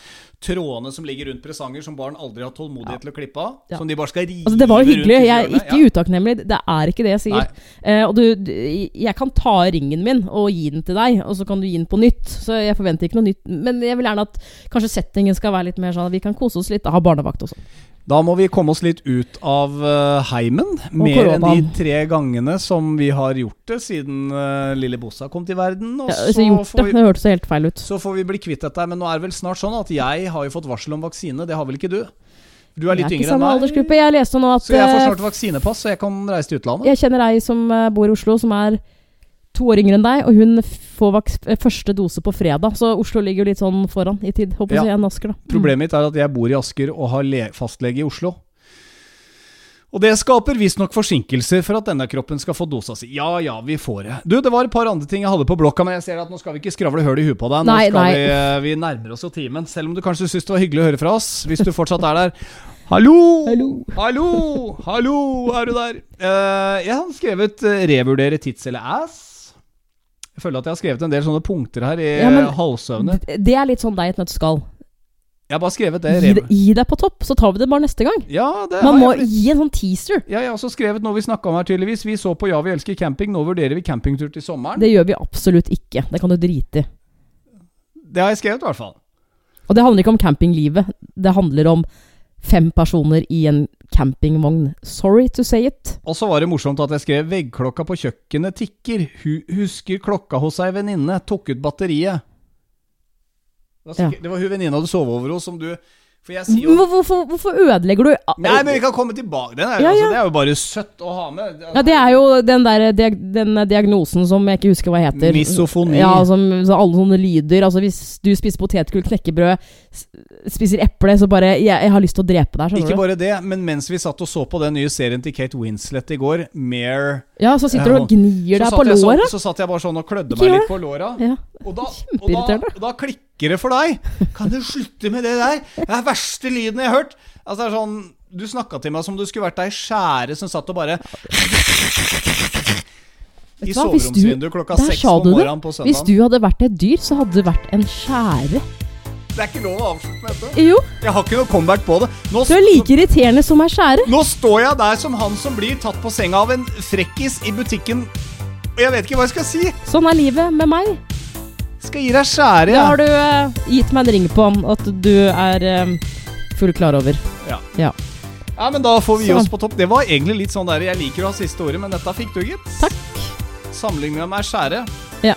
trådene som ligger rundt presanger som barn aldri har tålmodighet til å klippe av, Ja. som de bare skal rive Altså, det var jo hyggelig. Jeg er ikke ikke utakknemlig. Det er ikke det jeg sier. Eh, og du, du, jeg kan ta ringen min og gi den til deg, og så kan du gi den på nytt. Så jeg forventer ikke noe nytt. Men jeg vil gjerne at kanskje settingen skal være litt mer sånn at vi kan kose oss litt. Ha barnevakt også. Da må vi komme oss litt ut av eh, heimen. Mer enn de tre gangene som vi har gjort det siden uh, lille Bossa kom til verden. Ja, så, så gjort får det. vi, Det hørtes så helt feil ut. så får vi bli kvitt dette. Men nå er det vel snart sånn at jeg har jo fått varsel om vaksine. Det har vel ikke du? Du er Jeg litt er ikke yngre enn meg. Jeg leste nå at Så jeg får eh, snart vaksinepass, så jeg kan reise til utlandet. Jeg kjenner ei som eh, bor i Oslo, som er to år yngre enn deg, og hun får vaks eh, første dose på fredag. Så Oslo ligger jo litt sånn foran i tid, håper jeg, Ja. enn Asker, da. Mm. Problemet mitt er at jeg bor i Asker og har le fastlege i Oslo. Og det skaper visstnok forsinkelser for at denne kroppen skal få dosa si. Ja ja, vi får det. Du, det var et par andre ting jeg hadde på blokka, men jeg ser at nå skal vi ikke skravle høl i huet på deg. Nå Nei, skal nei. Vi, eh, vi nærmer oss jo timen, selv om du kanskje syns det var hyggelig å høre fra oss. Hvis du fortsatt er der. Hallo! Hallo. Hallo! Hallo, er du der? Uh, jeg har skrevet 'revurdere tits eller ass'. Jeg føler at jeg har skrevet en del sånne punkter her i Ja, eh, halvsøvne. Det er litt sånn deg i et nøtteskall. Jeg har bare skrevet det. Gi, gi deg på topp, så tar vi det bare neste gang. Ja, det Man må jeg. gi en sånn teaser. Ja, jeg har også skrevet noe vi snakka om her, tydeligvis. Vi så på Ja, vi elsker camping. Nå vurderer vi campingtur til sommeren. Det, Det gjør vi absolutt ikke. Det kan du drite i. Det har jeg skrevet, i hvert fall. Og det handler ikke om campinglivet. Det handler om fem personer i en campingvogn. Sorry to say it. Og så var det morsomt at jeg skrev 'Veggklokka på kjøkkenet tikker'. Hu husker klokka hos ei venninne. Tok ut batteriet. Det var, sikkert, det var hun venninna du sov over hos, som du For jeg sier jo Hvor- Hvorfor, hvorfor ødelegger du Nei, men vi kan komme tilbake. Den er, Ja, Altså, det er jo bare søtt å ha med. Ja, det er jo den der diag den diagnosen som jeg ikke husker hva heter. Misofoni. Ja, som, så alle sånne lyder. Altså Hvis du spiser potetgull, knekkebrød, s- spiser eple, så bare jeg, jeg har lyst til å drepe deg. Ikke Skjønner du? bare det, men mens vi satt og så på den nye serien til Kate Winslet i går, Mare Ja, så sitter du og gnir deg på låra. sånn- Så satt jeg bare sånn og klødde meg litt på låra. Ja. Og da, og, da, da klikker det for deg. Kan du slutte med det der? Det er verste lyden jeg har hørt. Altså det er sånn Du snakka til meg som du skulle vært ei skjære som satt og bare I soveromsvinduet klokka seks på morgenen på Hvis du hadde vært et dyr, så hadde du vært en skjære. Det er ikke lov å avslutte med dette. Jo, Jeg har ikke noe comeback på det. Nå, du er like irriterende som ei skjære. nå står jeg der som han som blir tatt på senga av en frekkis i butikken, og jeg vet ikke hva jeg skal si. Sånn er livet med meg. Skal gi deg skjære, Det jeg. har du uh, gitt meg en ring på at du er eh, full klar over. Ja. Ja. Ja, men da får vi gi oss på topp. Det var egentlig litt sånn der Jeg liker å ha siste ordet, men dette fikk du, gitt. Takk. Sammenligna med skjære. Ja.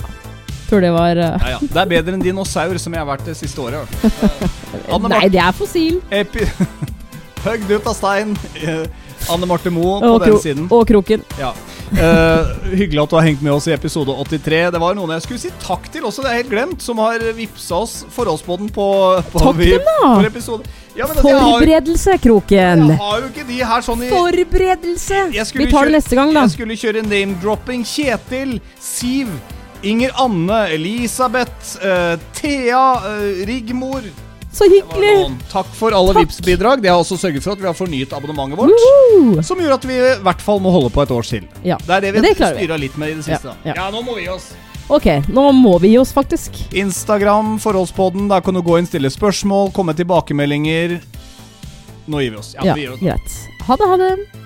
Tror det var uh... Ja, ja. Det er bedre enn dinosaur, som jeg har vært det siste året. Uh, Nei, det er fossil. Epi... Høgd ut av stein. Uh, Anne Marte Moe på den siden. og kroken. Ja. Eh, hyggelig at du har hengt med oss i episode 83. Det var noen jeg skulle si takk til også, det er helt glemt, som har vippsa oss forholdsbåten på, på Takk til dem, da. Ja, men Forberedelse, jeg har, kroken. jeg har jo ikke de her sånn i Forberedelse! Vi tar det neste gang, da. Jeg skulle kjøre name-dropping. Kjetil, Siv, Inger Anne, Elisabeth, uh, Thea, uh, Rigmor Så hyggelig. Takk for alle Takk. Vipps-bidrag. Det har også sørget for at vi har fornyet abonnementet vårt. Woohoo! Som gjør at vi i hvert fall må holde på et års til. Ja. Det er det vi vi. styra litt med i det siste. Ja, Ja, ja. nå må vi gi oss. Ok, nå må vi gi oss, faktisk. Instagram, Forholdspodden. Der kan du gå inn, stille spørsmål, komme tilbakemeldinger. Nå gir vi oss. Ja, Ja, vi gir oss. greit. Ha det, ha det.